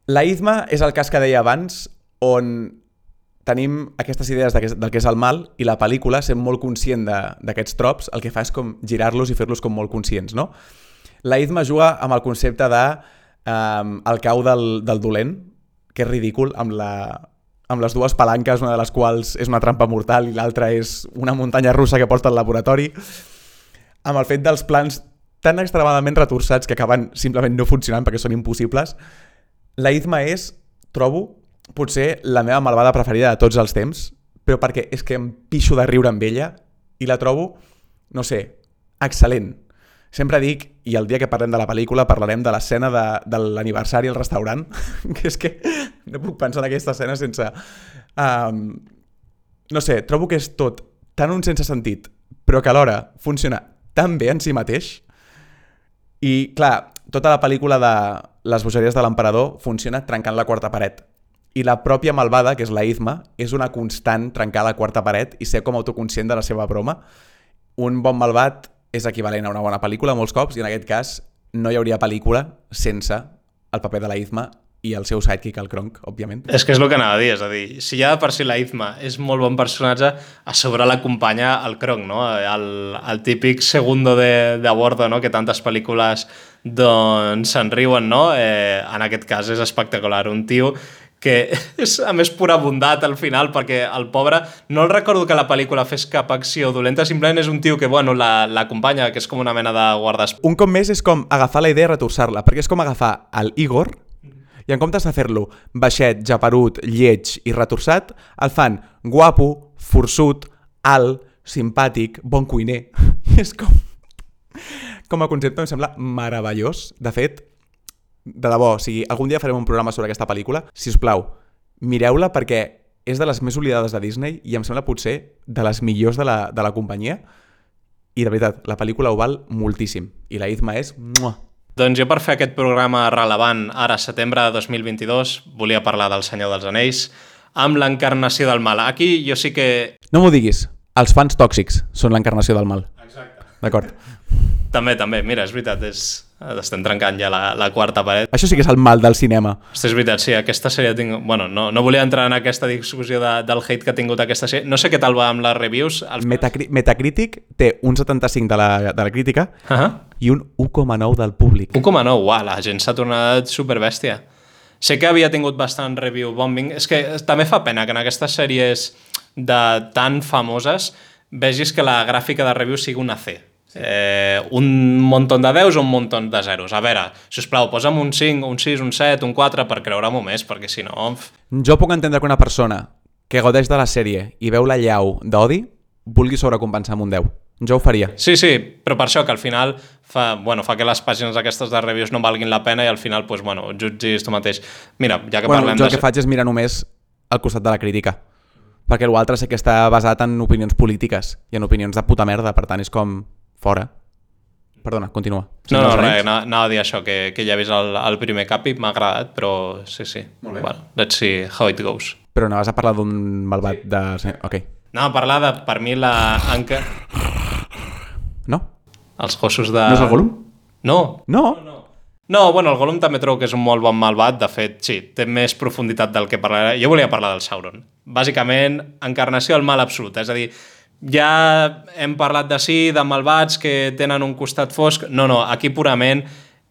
La Izma és el cas que deia abans, on tenim aquestes idees de que, del que és el mal i la pel·lícula, sent molt conscient d'aquests trops, el que fa és com girar-los i fer-los com molt conscients, no? La Izma juga amb el concepte de um, el cau del, del dolent, que és ridícul, amb, la, amb les dues palanques, una de les quals és una trampa mortal i l'altra és una muntanya russa que porta al laboratori, amb el fet dels plans tan extremadament retorçats que acaben simplement no funcionant perquè són impossibles, la Izma és, trobo, potser la meva malvada preferida de tots els temps, però perquè és que em pixo de riure amb ella i la trobo, no sé, excel·lent. Sempre dic, i el dia que parlem de la pel·lícula parlarem de l'escena de, de l'aniversari al restaurant, que és que no puc pensar en aquesta escena sense... Um, no sé, trobo que és tot tan un sense sentit, però que alhora funciona tan bé en si mateix. I, clar, tota la pel·lícula de les bogeries de l'emperador funciona trencant la quarta paret. I la pròpia malvada, que és la Izma, és una constant trencar la quarta paret i ser com autoconscient de la seva broma. Un bon malvat és equivalent a una bona pel·lícula molts cops i en aquest cas no hi hauria pel·lícula sense el paper de la Izma i el seu sidekick, el Kronk, òbviament. És que és el que anava a dir, és a dir, si ja per si la Izma és molt bon personatge, a sobre l'acompanya el Kronk, no? El, el típic segundo de, de bordo, no? Que tantes pel·lícules doncs se'n riuen, no? Eh, en aquest cas és espectacular, un tio que és a més pura bondat al final perquè el pobre, no el recordo que la pel·lícula fes cap acció dolenta, simplement és un tio que bueno, la- l'acompanya, que és com una mena de guardaespolles Un cop més és com agafar la idea i retorçar-la, perquè és com agafar el Igor i en comptes de fer-lo baixet, japerut, lleig i retorçat, el fan guapo, forçut, alt, simpàtic, bon cuiner. I és com... Com a concepte em sembla meravellós. De fet, de debò, o sigui, algun dia farem un programa sobre aquesta pel·lícula. Si us plau, mireu-la perquè és de les més oblidades de Disney i em sembla potser de les millors de la, de la companyia. I de veritat, la pel·lícula ho val moltíssim. I la Izma és... Mua. Doncs jo per fer aquest programa relevant ara, setembre de 2022, volia parlar del Senyor dels Anells amb l'encarnació del mal. Aquí jo sí que... No m'ho diguis. Els fans tòxics són l'encarnació del mal. Exacte. D'acord. També, també. Mira, és veritat, és... estem trencant ja la, la quarta paret. Això sí que és el mal del cinema. Hosti, és veritat, sí, aquesta sèrie tinc... Bueno, no, no volia entrar en aquesta discussió de, del hate que ha tingut aquesta sèrie. No sé què tal va amb les reviews. Els... Metacri Metacritic té un 75 de la, de la crítica Uh -huh. i un 1,9 del públic. 1,9, uah, la gent s'ha tornat superbèstia. Sé que havia tingut bastant review bombing. És que també fa pena que en aquestes sèries de tan famoses vegis que la gràfica de review sigui una C. Sí. Eh, un muntó de 10 o un muntó de zeros. A veure, si us plau, posa'm un 5, un 6, un 7, un 4 per creure-m'ho més, perquè si no... Jo puc entendre que una persona que godeix de la sèrie i veu la llau d'odi vulgui sobrecompensar amb un 10. Jo ho faria. Sí, sí, però per això que al final fa, bueno, fa que les pàgines aquestes de reviews no valguin la pena i al final, pues, bueno, jutgis tu mateix. Mira, ja que Bueno, parlem jo el de... que faig és mirar només al costat de la crítica. Perquè l'altre sé que està basat en opinions polítiques i en opinions de puta merda, per tant és com fora. Perdona, continua. No, Senyor no, dels res, Anells? anava anava a dir això, que, que ja he vist el, el primer cap i m'ha agradat, però sí, sí. Molt bé. Bueno, let's see how it goes. Però anaves a parlar d'un malvat de... Ok. Anava a parlar de, per mi, la... Anca... No? Els gossos de... No és el Gollum? No, No? No, bueno, el Gollum també trobo que és un molt bon malvat. De fet, sí, té més profunditat del que parlaré. Jo volia parlar del Sauron. Bàsicament, encarnació del mal absolut. És a dir, ja hem parlat de sí, de malvats que tenen un costat fosc. No, no, aquí purament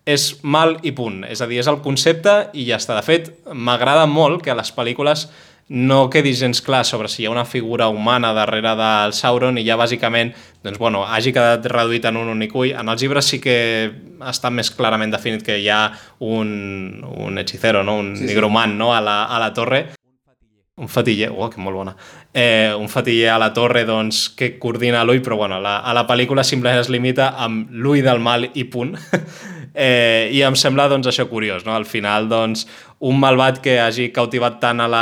és mal i punt. És a dir, és el concepte i ja està. De fet, m'agrada molt que a les pel·lícules no quedi gens clar sobre si hi ha una figura humana darrere del Sauron i ja bàsicament doncs, bueno, hagi quedat reduït en un únic ull. En els llibres sí que està més clarament definit que hi ha un, un hechicero, no? un sí, nigromant no? a, la, a la torre. Un fatiller, oh, que molt bona. Eh, un fatiller a la torre doncs, que coordina l'ull, però bueno, la, a la pel·lícula simplement es limita amb l'ull del mal i punt. Eh, I em sembla doncs, això curiós, no? al final doncs, un malvat que hagi cautivat tant a la,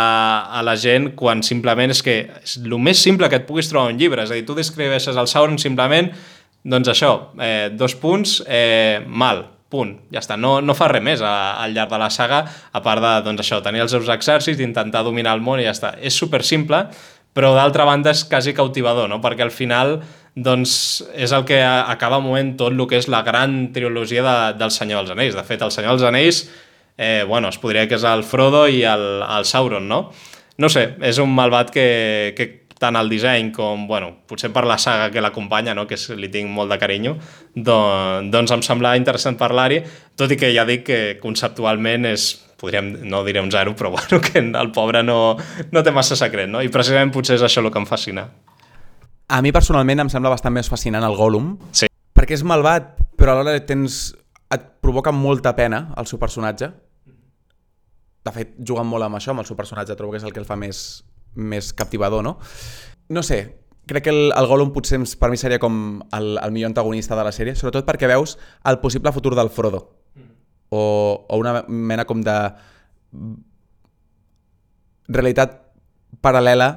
a la gent quan simplement és que és el més simple que et puguis trobar un llibre, és a dir, tu descriveixes el Sauron simplement, doncs això, eh, dos punts, eh, mal, punt, ja està, no, no fa res més a, al llarg de la saga, a part de doncs, això, tenir els seus exèrcits, intentar dominar el món i ja està. És super simple, però d'altra banda és quasi cautivador, no? perquè al final doncs és el que acaba movent tot el que és la gran trilogia de, del Senyor dels Anells. De fet, el Senyor dels Anells, eh, bueno, es podria que és el Frodo i el, el Sauron, no? No sé, és un malvat que, que tant el disseny com, bueno, potser per la saga que l'acompanya, no? que és, li tinc molt de carinyo, don, doncs em sembla interessant parlar-hi, tot i que ja dic que conceptualment és, podríem, no diré un zero, però bueno, que el pobre no, no té massa secret, no? I precisament potser és això el que em fascina. A mi personalment em sembla bastant més fascinant el Gollum, Sí. perquè és malvat, però alhora tens, et provoca molta pena el seu personatge. De fet, juguen molt amb això, amb el seu personatge, trobo que és el que el fa més, més captivador, no? No sé, crec que el, el Gollum potser per mi seria com el, el millor antagonista de la sèrie, sobretot perquè veus el possible futur del Frodo. O, o una mena com de realitat paral·lela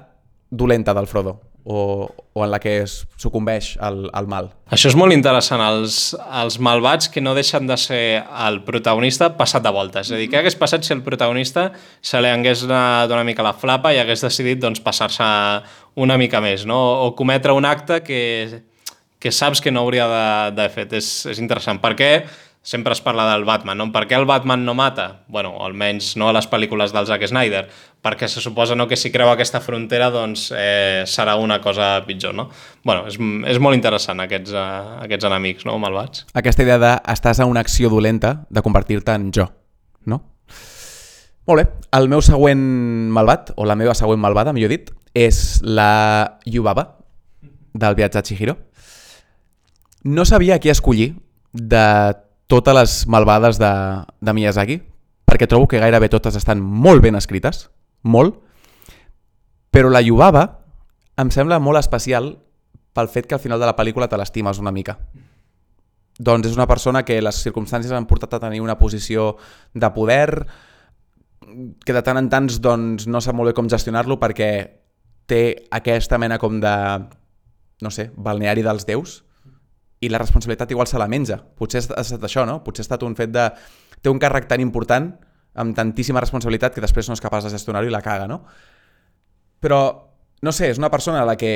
dolenta del Frodo o, o en la que es sucumbeix al, al mal. Això és molt interessant, els, els malvats que no deixen de ser el protagonista passat de voltes. És a dir, què hagués passat si el protagonista se li hagués donat una mica la flapa i hagués decidit doncs, passar-se una mica més, no? o cometre un acte que, que saps que no hauria d'haver fet. És, és interessant. Per què? Sempre es parla del Batman, no? Per què el Batman no mata? bueno, almenys no a les pel·lícules del Zack Snyder, perquè se suposa no, que si creu aquesta frontera doncs eh, serà una cosa pitjor, no? bueno, és, és molt interessant aquests, uh, aquests enemics, no, malvats. Aquesta idea de estàs a una acció dolenta de convertir-te en jo, no? Molt bé, el meu següent malvat, o la meva següent malvada, millor dit, és la Yubaba del viatge a Chihiro. No sabia qui escollir de totes les malvades de, de Miyazaki, perquè trobo que gairebé totes estan molt ben escrites, molt, però la Yubaba em sembla molt especial pel fet que al final de la pel·lícula te l'estimes una mica. Doncs és una persona que les circumstàncies han portat a tenir una posició de poder que de tant en tant doncs, no sap molt bé com gestionar-lo perquè té aquesta mena com de, no sé, balneari dels déus i la responsabilitat igual se la menja. Potser ha estat això, no? Potser ha estat un fet de... Té un càrrec tan important, amb tantíssima responsabilitat, que després no és capaç de gestionar-ho i la caga, no? Però, no sé, és una persona a la que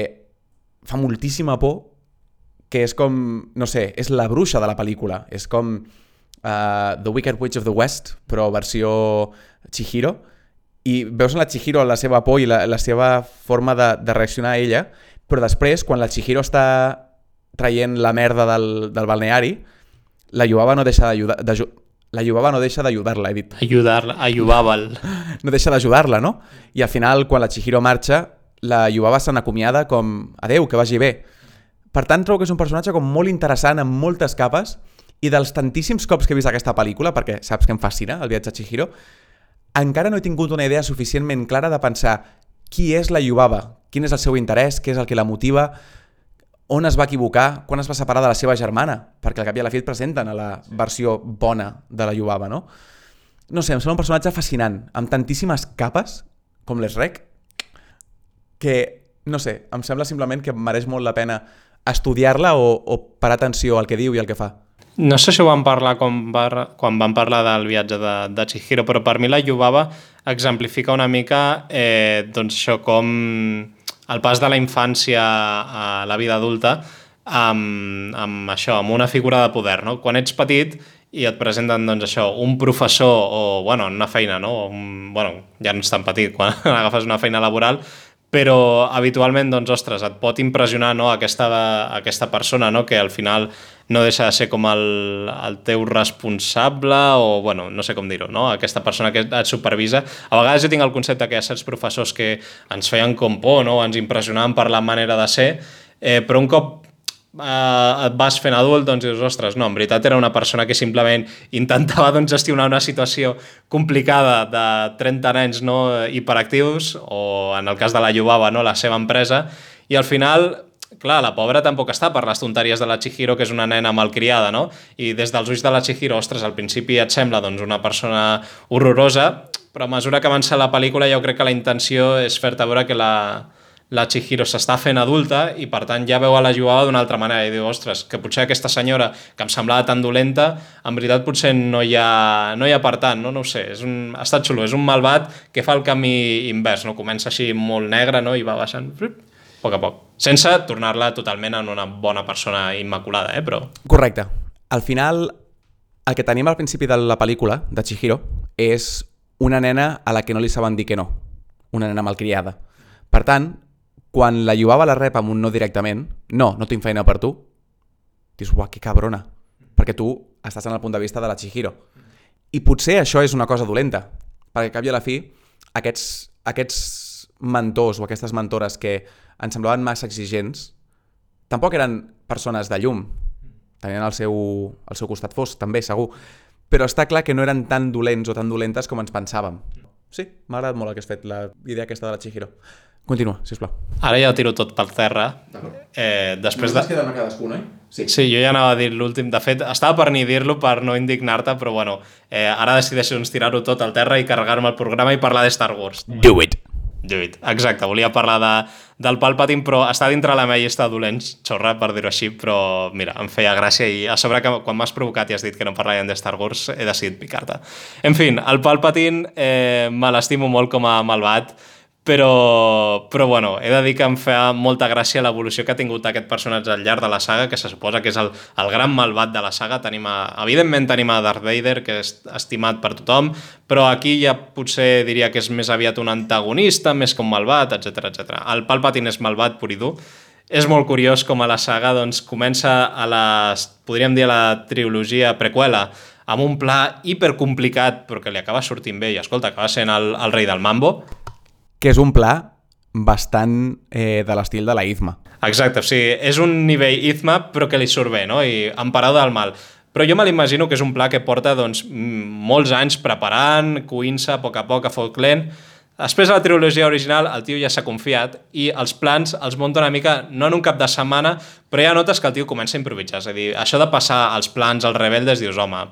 fa moltíssima por, que és com, no sé, és la bruixa de la pel·lícula. És com uh, The Wicked Witch of the West, però versió Chihiro, i veus en la Chihiro la seva por i la, la seva forma de, de reaccionar a ella, però després, quan la Chihiro està traient la merda del, del balneari, la Yubaba no deixa d'ajudar... d'aju- La Yubaba no deixa d'ajudar-la, he dit. Ajudar-la, ajudàva'l. No deixa d'ajudar-la, no? I al final, quan la Chihiro marxa, la Yubaba se n'acomiada com adeu, que vagi bé. Per tant, trobo que és un personatge com molt interessant, amb moltes capes, i dels tantíssims cops que he vist aquesta pel·lícula, perquè saps que em fascina el viatge a Chihiro, encara no he tingut una idea suficientment clara de pensar qui és la Yubaba, quin és el seu interès, què és el que la motiva, on es va equivocar, quan es va separar de la seva germana, perquè al cap i a la fi et presenten a la versió bona de la Yubaba, no? No sé, em sembla un personatge fascinant, amb tantíssimes capes, com l'Esrec, que, no sé, em sembla simplement que mereix molt la pena estudiar-la o, o parar atenció al que diu i al que fa. No sé si ho vam parlar quan, var, quan vam parlar del viatge de, de Chihiro, però per mi la Yubaba exemplifica una mica doncs això com el pas de la infància a la vida adulta amb, amb això, amb una figura de poder, no? Quan ets petit i et presenten, doncs, això, un professor o, bueno, una feina, no? Un, bueno, ja no ets tan petit quan agafes una feina laboral, però habitualment, doncs, ostres, et pot impressionar no, aquesta, aquesta persona no, que al final no deixa de ser com el, el teu responsable o, bueno, no sé com dir-ho, no? aquesta persona que et supervisa. A vegades jo tinc el concepte que hi ha certs professors que ens feien com por, no? ens impressionaven per la manera de ser, eh, però un cop eh, et vas fent adult, doncs dius, ostres, no, en veritat era una persona que simplement intentava doncs, gestionar una situació complicada de 30 nens no, hiperactius, o en el cas de la Llubava, no, la seva empresa, i al final clar, la pobra tampoc està per les tonteries de la Chihiro, que és una nena malcriada, no? I des dels ulls de la Chihiro, ostres, al principi et sembla doncs, una persona horrorosa, però a mesura que avança la pel·lícula jo crec que la intenció és fer-te veure que la, la Chihiro s'està fent adulta i per tant ja veu a la jugada d'una altra manera i diu, ostres, que potser aquesta senyora que em semblava tan dolenta, en veritat potser no hi ha, no hi ha per tant, no, no ho sé, és un, ha estat xulo, és un malvat que fa el camí invers, no? comença així molt negre no? i va baixant a poc a poc, sense tornar-la totalment en una bona persona immaculada, eh? però... Correcte. Al final, el que tenim al principi de la pel·lícula, de Chihiro, és una nena a la que no li saben dir que no, una nena malcriada. Per tant, quan la Iubava la rep amb un no directament, no, no tinc feina per tu, dius, uah, que cabrona, perquè tu estàs en el punt de vista de la Chihiro. I potser això és una cosa dolenta, perquè cap i a la fi, aquests, aquests mentors o aquestes mentores que ens semblaven massa exigents, tampoc eren persones de llum, tenien el seu, el seu costat fos, també, segur, però està clar que no eren tan dolents o tan dolentes com ens pensàvem. Sí, m'ha agradat molt el que has fet, la idea aquesta de la Chihiro. Continua, sisplau. Ara ja tiro tot per terra. Eh, després de... queden a cadascun, oi? Sí. sí, jo ja anava a dir l'últim. De fet, estava per ni dir-lo per no indignar-te, però bueno, eh, ara decideixo doncs, tirar-ho tot al terra i carregar-me el programa i parlar de Star Wars. Do it! Do it. Exacte, volia parlar de, del Palpatine, però està dintre la meva llista de dolents, xorra, per dir-ho així, però mira, em feia gràcia i a sobre que quan m'has provocat i has dit que no parlarem de Star Wars, he decidit picar-te. En fi, el Palpatine eh, me l'estimo molt com a malvat, però, però bueno, he de dir que em fa molta gràcia l'evolució que ha tingut aquest personatge al llarg de la saga, que se suposa que és el, el gran malvat de la saga. Tenim a, evidentment tenim a Darth Vader, que és estimat per tothom, però aquí ja potser diria que és més aviat un antagonista, més com malvat, etc etc. El Palpatine és malvat pur i dur. És molt curiós com a la saga doncs, comença a la, podríem dir a la trilogia prequela, amb un pla hipercomplicat, però que li acaba sortint bé, i escolta, acaba sent el, el rei del mambo, que és un pla bastant eh, de l'estil de la Izma. Exacte, o sigui, és un nivell Izma però que li surt bé, no? I emparada del mal. Però jo me l'imagino que és un pla que porta doncs, molts anys preparant, coint-se a poc a poc a foc lent. Després de la trilogia original, el tio ja s'ha confiat i els plans els munta una mica, no en un cap de setmana, però ja notes que el tio comença a improvisar. És a dir, això de passar els plans als rebeldes, dius, home,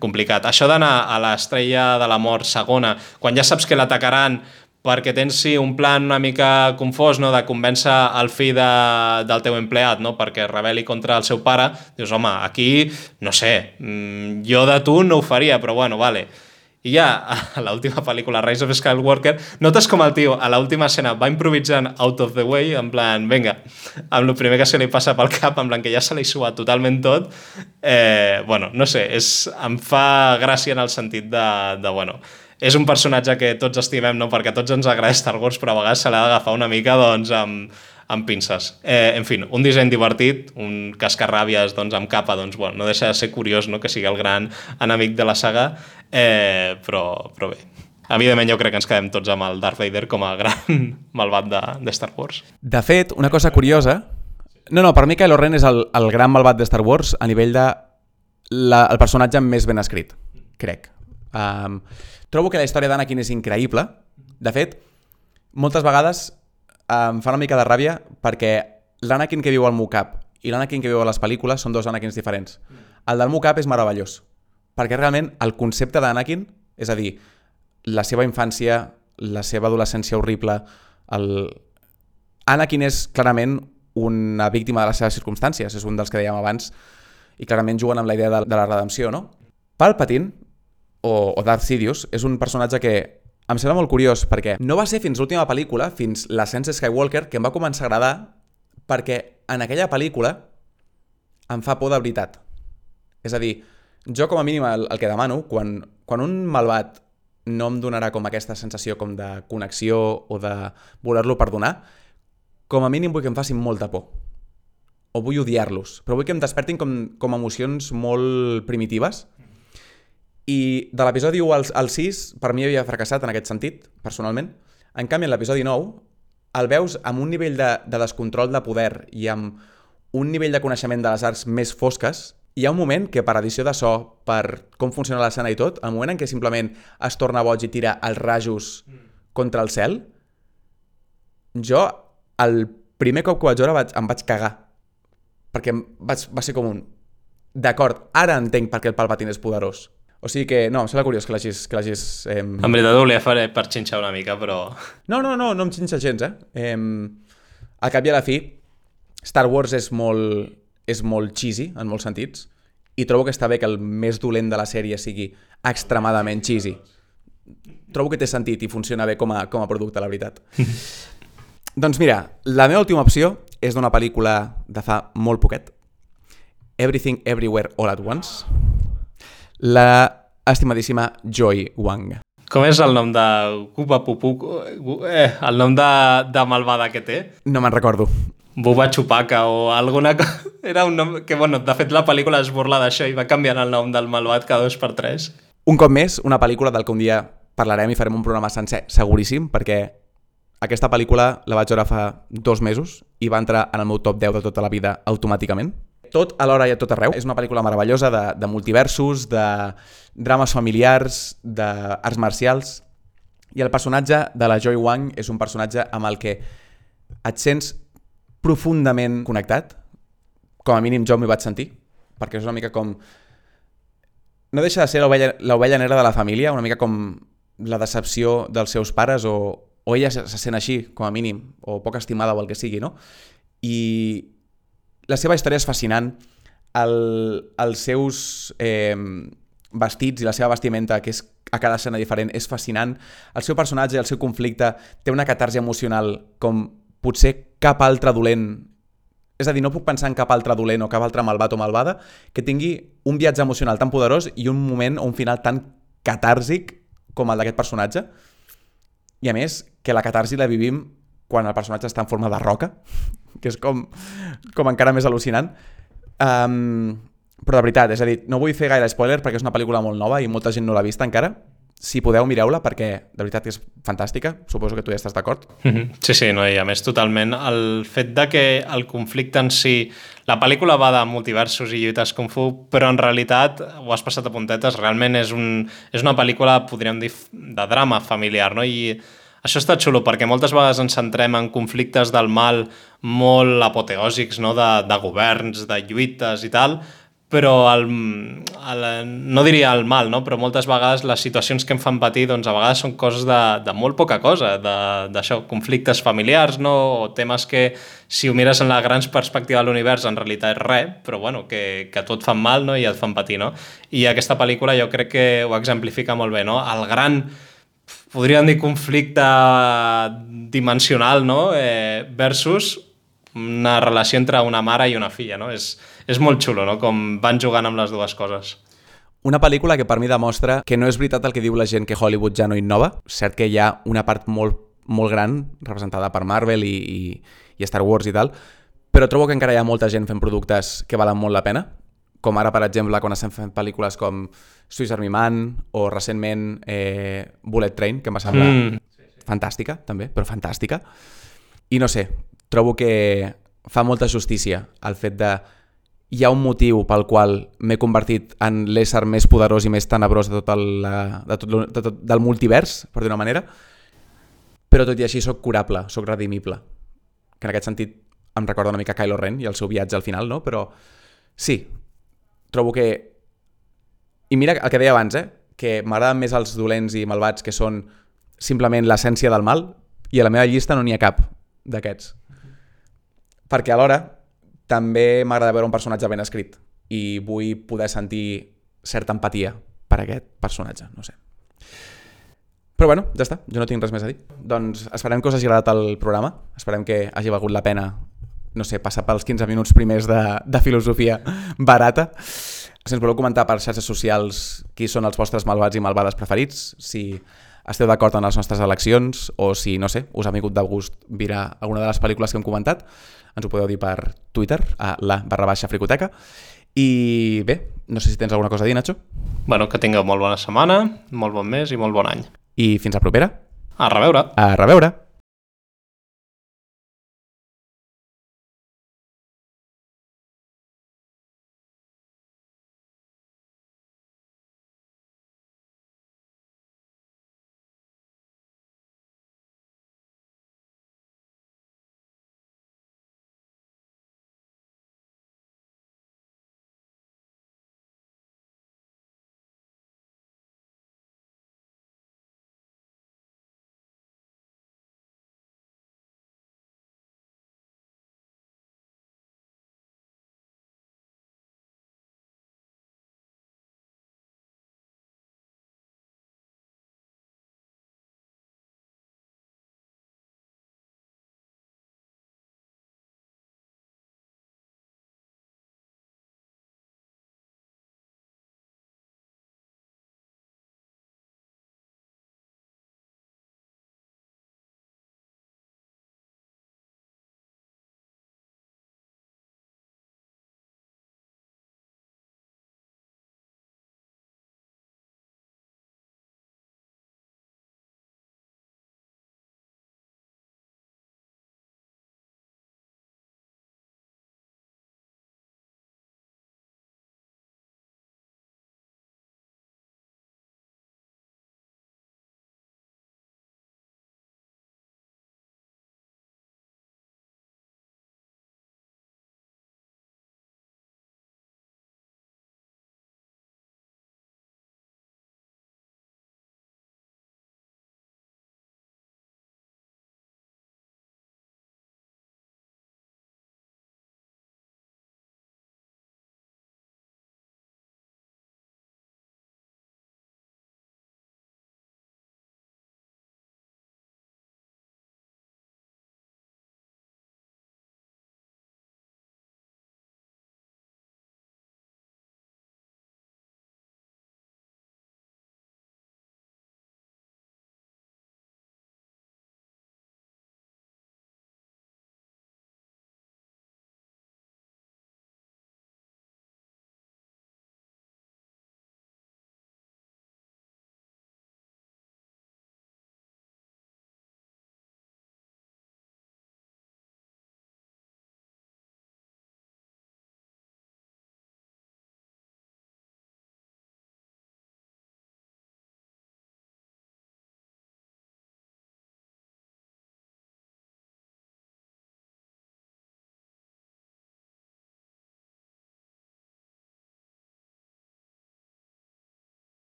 complicat. Això d'anar a l'estrella de la mort segona, quan ja saps que l'atacaran perquè tens sí, un plan una mica confós no? de convèncer el fill de, del teu empleat no? perquè rebel·li contra el seu pare, dius, home, aquí, no sé, mm, jo de tu no ho faria, però bueno, vale. I ja, a l'última pel·lícula, Rise of Skywalker, notes com el tio a l'última escena va improvisant out of the way, en plan, venga, amb el primer que se li passa pel cap, en plan que ja se li suat totalment tot, eh, bueno, no sé, és, em fa gràcia en el sentit de, de bueno, és un personatge que tots estimem, no? perquè tots ens agrada Star Wars, però a vegades se l'ha d'agafar una mica doncs, amb, amb pinces. Eh, en fi, un disseny divertit, un cascarràbies doncs, amb capa, doncs, bueno, no deixa de ser curiós no? que sigui el gran enemic de la saga, eh, però, però bé. Evidentment jo crec que ens quedem tots amb el Darth Vader com a gran malvat de, de Star Wars. De fet, una cosa curiosa... No, no, per mi Kylo Ren és el, el gran malvat de Star Wars a nivell de la, el personatge més ben escrit, crec. Um, Trobo que la història d'Anakin és increïble. De fet, moltes vegades em fa una mica de ràbia perquè l'Anakin que viu al Mocap i l'Anakin que viu a les pel·lícules són dos Anakins diferents. El del Mocap és meravellós, perquè realment el concepte d'Anakin, és a dir, la seva infància, la seva adolescència horrible, el... Anakin és clarament una víctima de les seves circumstàncies, és un dels que dèiem abans, i clarament juguen amb la idea de, de la redempció, no? Palpatine o, o Darth Sidious és un personatge que em sembla molt curiós perquè no va ser fins l'última pel·lícula, fins l'ascens Skywalker, que em va començar a agradar perquè en aquella pel·lícula em fa por de veritat. És a dir, jo com a mínim el, el que demano, quan, quan un malvat no em donarà com aquesta sensació com de connexió o de voler-lo perdonar, com a mínim vull que em facin molta por. O vull odiar-los, però vull que em despertin com, com emocions molt primitives. I de l'episodi 1 al, al 6, per mi havia fracassat en aquest sentit, personalment. En canvi, en l'episodi 9, el veus amb un nivell de, de descontrol de poder i amb un nivell de coneixement de les arts més fosques, hi ha un moment que per edició de so, per com funciona l'escena i tot, el moment en què simplement es torna boig i tira els rajos contra el cel, jo el primer cop que vaig veure vaig, em vaig cagar. Perquè vaig, va ser com un... D'acord, ara entenc per què el Palpatine és poderós. O sigui que, no, em sembla curiós que l'hagis... Que l'hagis eh... En veritat ho volia fer per xinxar una mica, però... No, no, no, no em xinxa gens, eh? eh al cap i a la fi, Star Wars és molt, és molt cheesy, en molts sentits, i trobo que està bé que el més dolent de la sèrie sigui extremadament cheesy. Trobo que té sentit i funciona bé com a, com a producte, la veritat. doncs mira, la meva última opció és d'una pel·lícula de fa molt poquet. Everything Everywhere All at Once. La estimadíssima Joy Wang. Com és el nom de Gupa Pupu? Eh, el nom de, de malvada que té? No me'n recordo. Buba Chupaca o alguna cosa... Era un nom que, bueno, de fet la pel·lícula es burla d'això i va canviant el nom del malvat cada dos per tres. Un cop més, una pel·lícula del que un dia parlarem i farem un programa sencer, seguríssim, perquè aquesta pel·lícula la vaig veure fa dos mesos i va entrar en el meu top 10 de tota la vida automàticament. Tot alhora i a tot arreu. És una pel·lícula meravellosa de, de multiversos, de drames familiars, d'arts marcials, i el personatge de la Joy Wang és un personatge amb el que et sents profundament connectat, com a mínim jo m'hi vaig sentir, perquè és una mica com... No deixa de ser l'ovella negra de la família, una mica com la decepció dels seus pares o, o ella se, se sent així, com a mínim, o poc estimada o el que sigui, no? I la seva història és fascinant, el, els seus eh, vestits i la seva vestimenta, que és a cada escena diferent, és fascinant. El seu personatge i el seu conflicte té una catarsi emocional com potser cap altre dolent és a dir, no puc pensar en cap altre dolent o cap altre malvat o malvada que tingui un viatge emocional tan poderós i un moment o un final tan catàrsic com el d'aquest personatge. I a més, que la catarsi la vivim quan el personatge està en forma de roca, que és com, com encara més al·lucinant. Um, però de veritat, és a dir, no vull fer gaire spoiler perquè és una pel·lícula molt nova i molta gent no l'ha vista encara, si podeu, mireu-la perquè de veritat és fantàstica. Suposo que tu ja estàs d'acord. -hmm. Sí, sí, no, i a més totalment el fet de que el conflicte en si... La pel·lícula va de multiversos i lluites kung fu, però en realitat, ho has passat a puntetes, realment és, un, és una pel·lícula, podríem dir, de drama familiar, no? I això està xulo perquè moltes vegades ens centrem en conflictes del mal molt apoteòsics, no? de, de governs, de lluites i tal, però el, el, no diria el mal, no? però moltes vegades les situacions que em fan patir doncs a vegades són coses de, de molt poca cosa, d'això, conflictes familiars, no? o temes que si ho mires en la gran perspectiva de l'univers en realitat és res, però bueno, que, que tot fan mal no? i et fan patir. No? I aquesta pel·lícula jo crec que ho exemplifica molt bé, no? el gran podríem dir conflicte dimensional no? eh, versus una relació entre una mare i una filla, no? És, és molt xulo, no? Com van jugant amb les dues coses. Una pel·lícula que per mi demostra que no és veritat el que diu la gent que Hollywood ja no innova. Cert que hi ha una part molt, molt gran representada per Marvel i, i, i Star Wars i tal, però trobo que encara hi ha molta gent fent productes que valen molt la pena, com ara, per exemple, quan estem fent pel·lícules com Swiss Army Man o recentment eh, Bullet Train, que em va semblar mm. fantàstica, també, però fantàstica. I no sé, trobo que fa molta justícia el fet de hi ha un motiu pel qual m'he convertit en l'ésser més poderós i més tenebrós de tot, el, de tot, de tot del multivers, per dir una manera, però tot i així sóc curable, sóc redimible. Que en aquest sentit em recorda una mica Kylo Ren i el seu viatge al final, no? Però sí, trobo que... I mira el que deia abans, eh? que m'agraden més els dolents i malvats que són simplement l'essència del mal i a la meva llista no n'hi ha cap d'aquests. Perquè alhora també m'agrada veure un personatge ben escrit i vull poder sentir certa empatia per aquest personatge, no sé. Però bueno, ja està, jo no tinc res més a dir. Doncs esperem que us hagi agradat el programa, esperem que hagi valgut la pena no sé, passar pels 15 minuts primers de, de filosofia barata. Si ens voleu comentar per xarxes socials qui són els vostres malvats i malvades preferits, si esteu d'acord amb les nostres eleccions o si, no sé, us ha vingut de gust virar alguna de les pel·lícules que hem comentat, ens ho podeu dir per Twitter, a la barra baixa fricoteca. I bé, no sé si tens alguna cosa a dir, Nacho. Bueno, que tingueu molt bona setmana, molt bon mes i molt bon any. I fins a propera. A reveure! A reveure!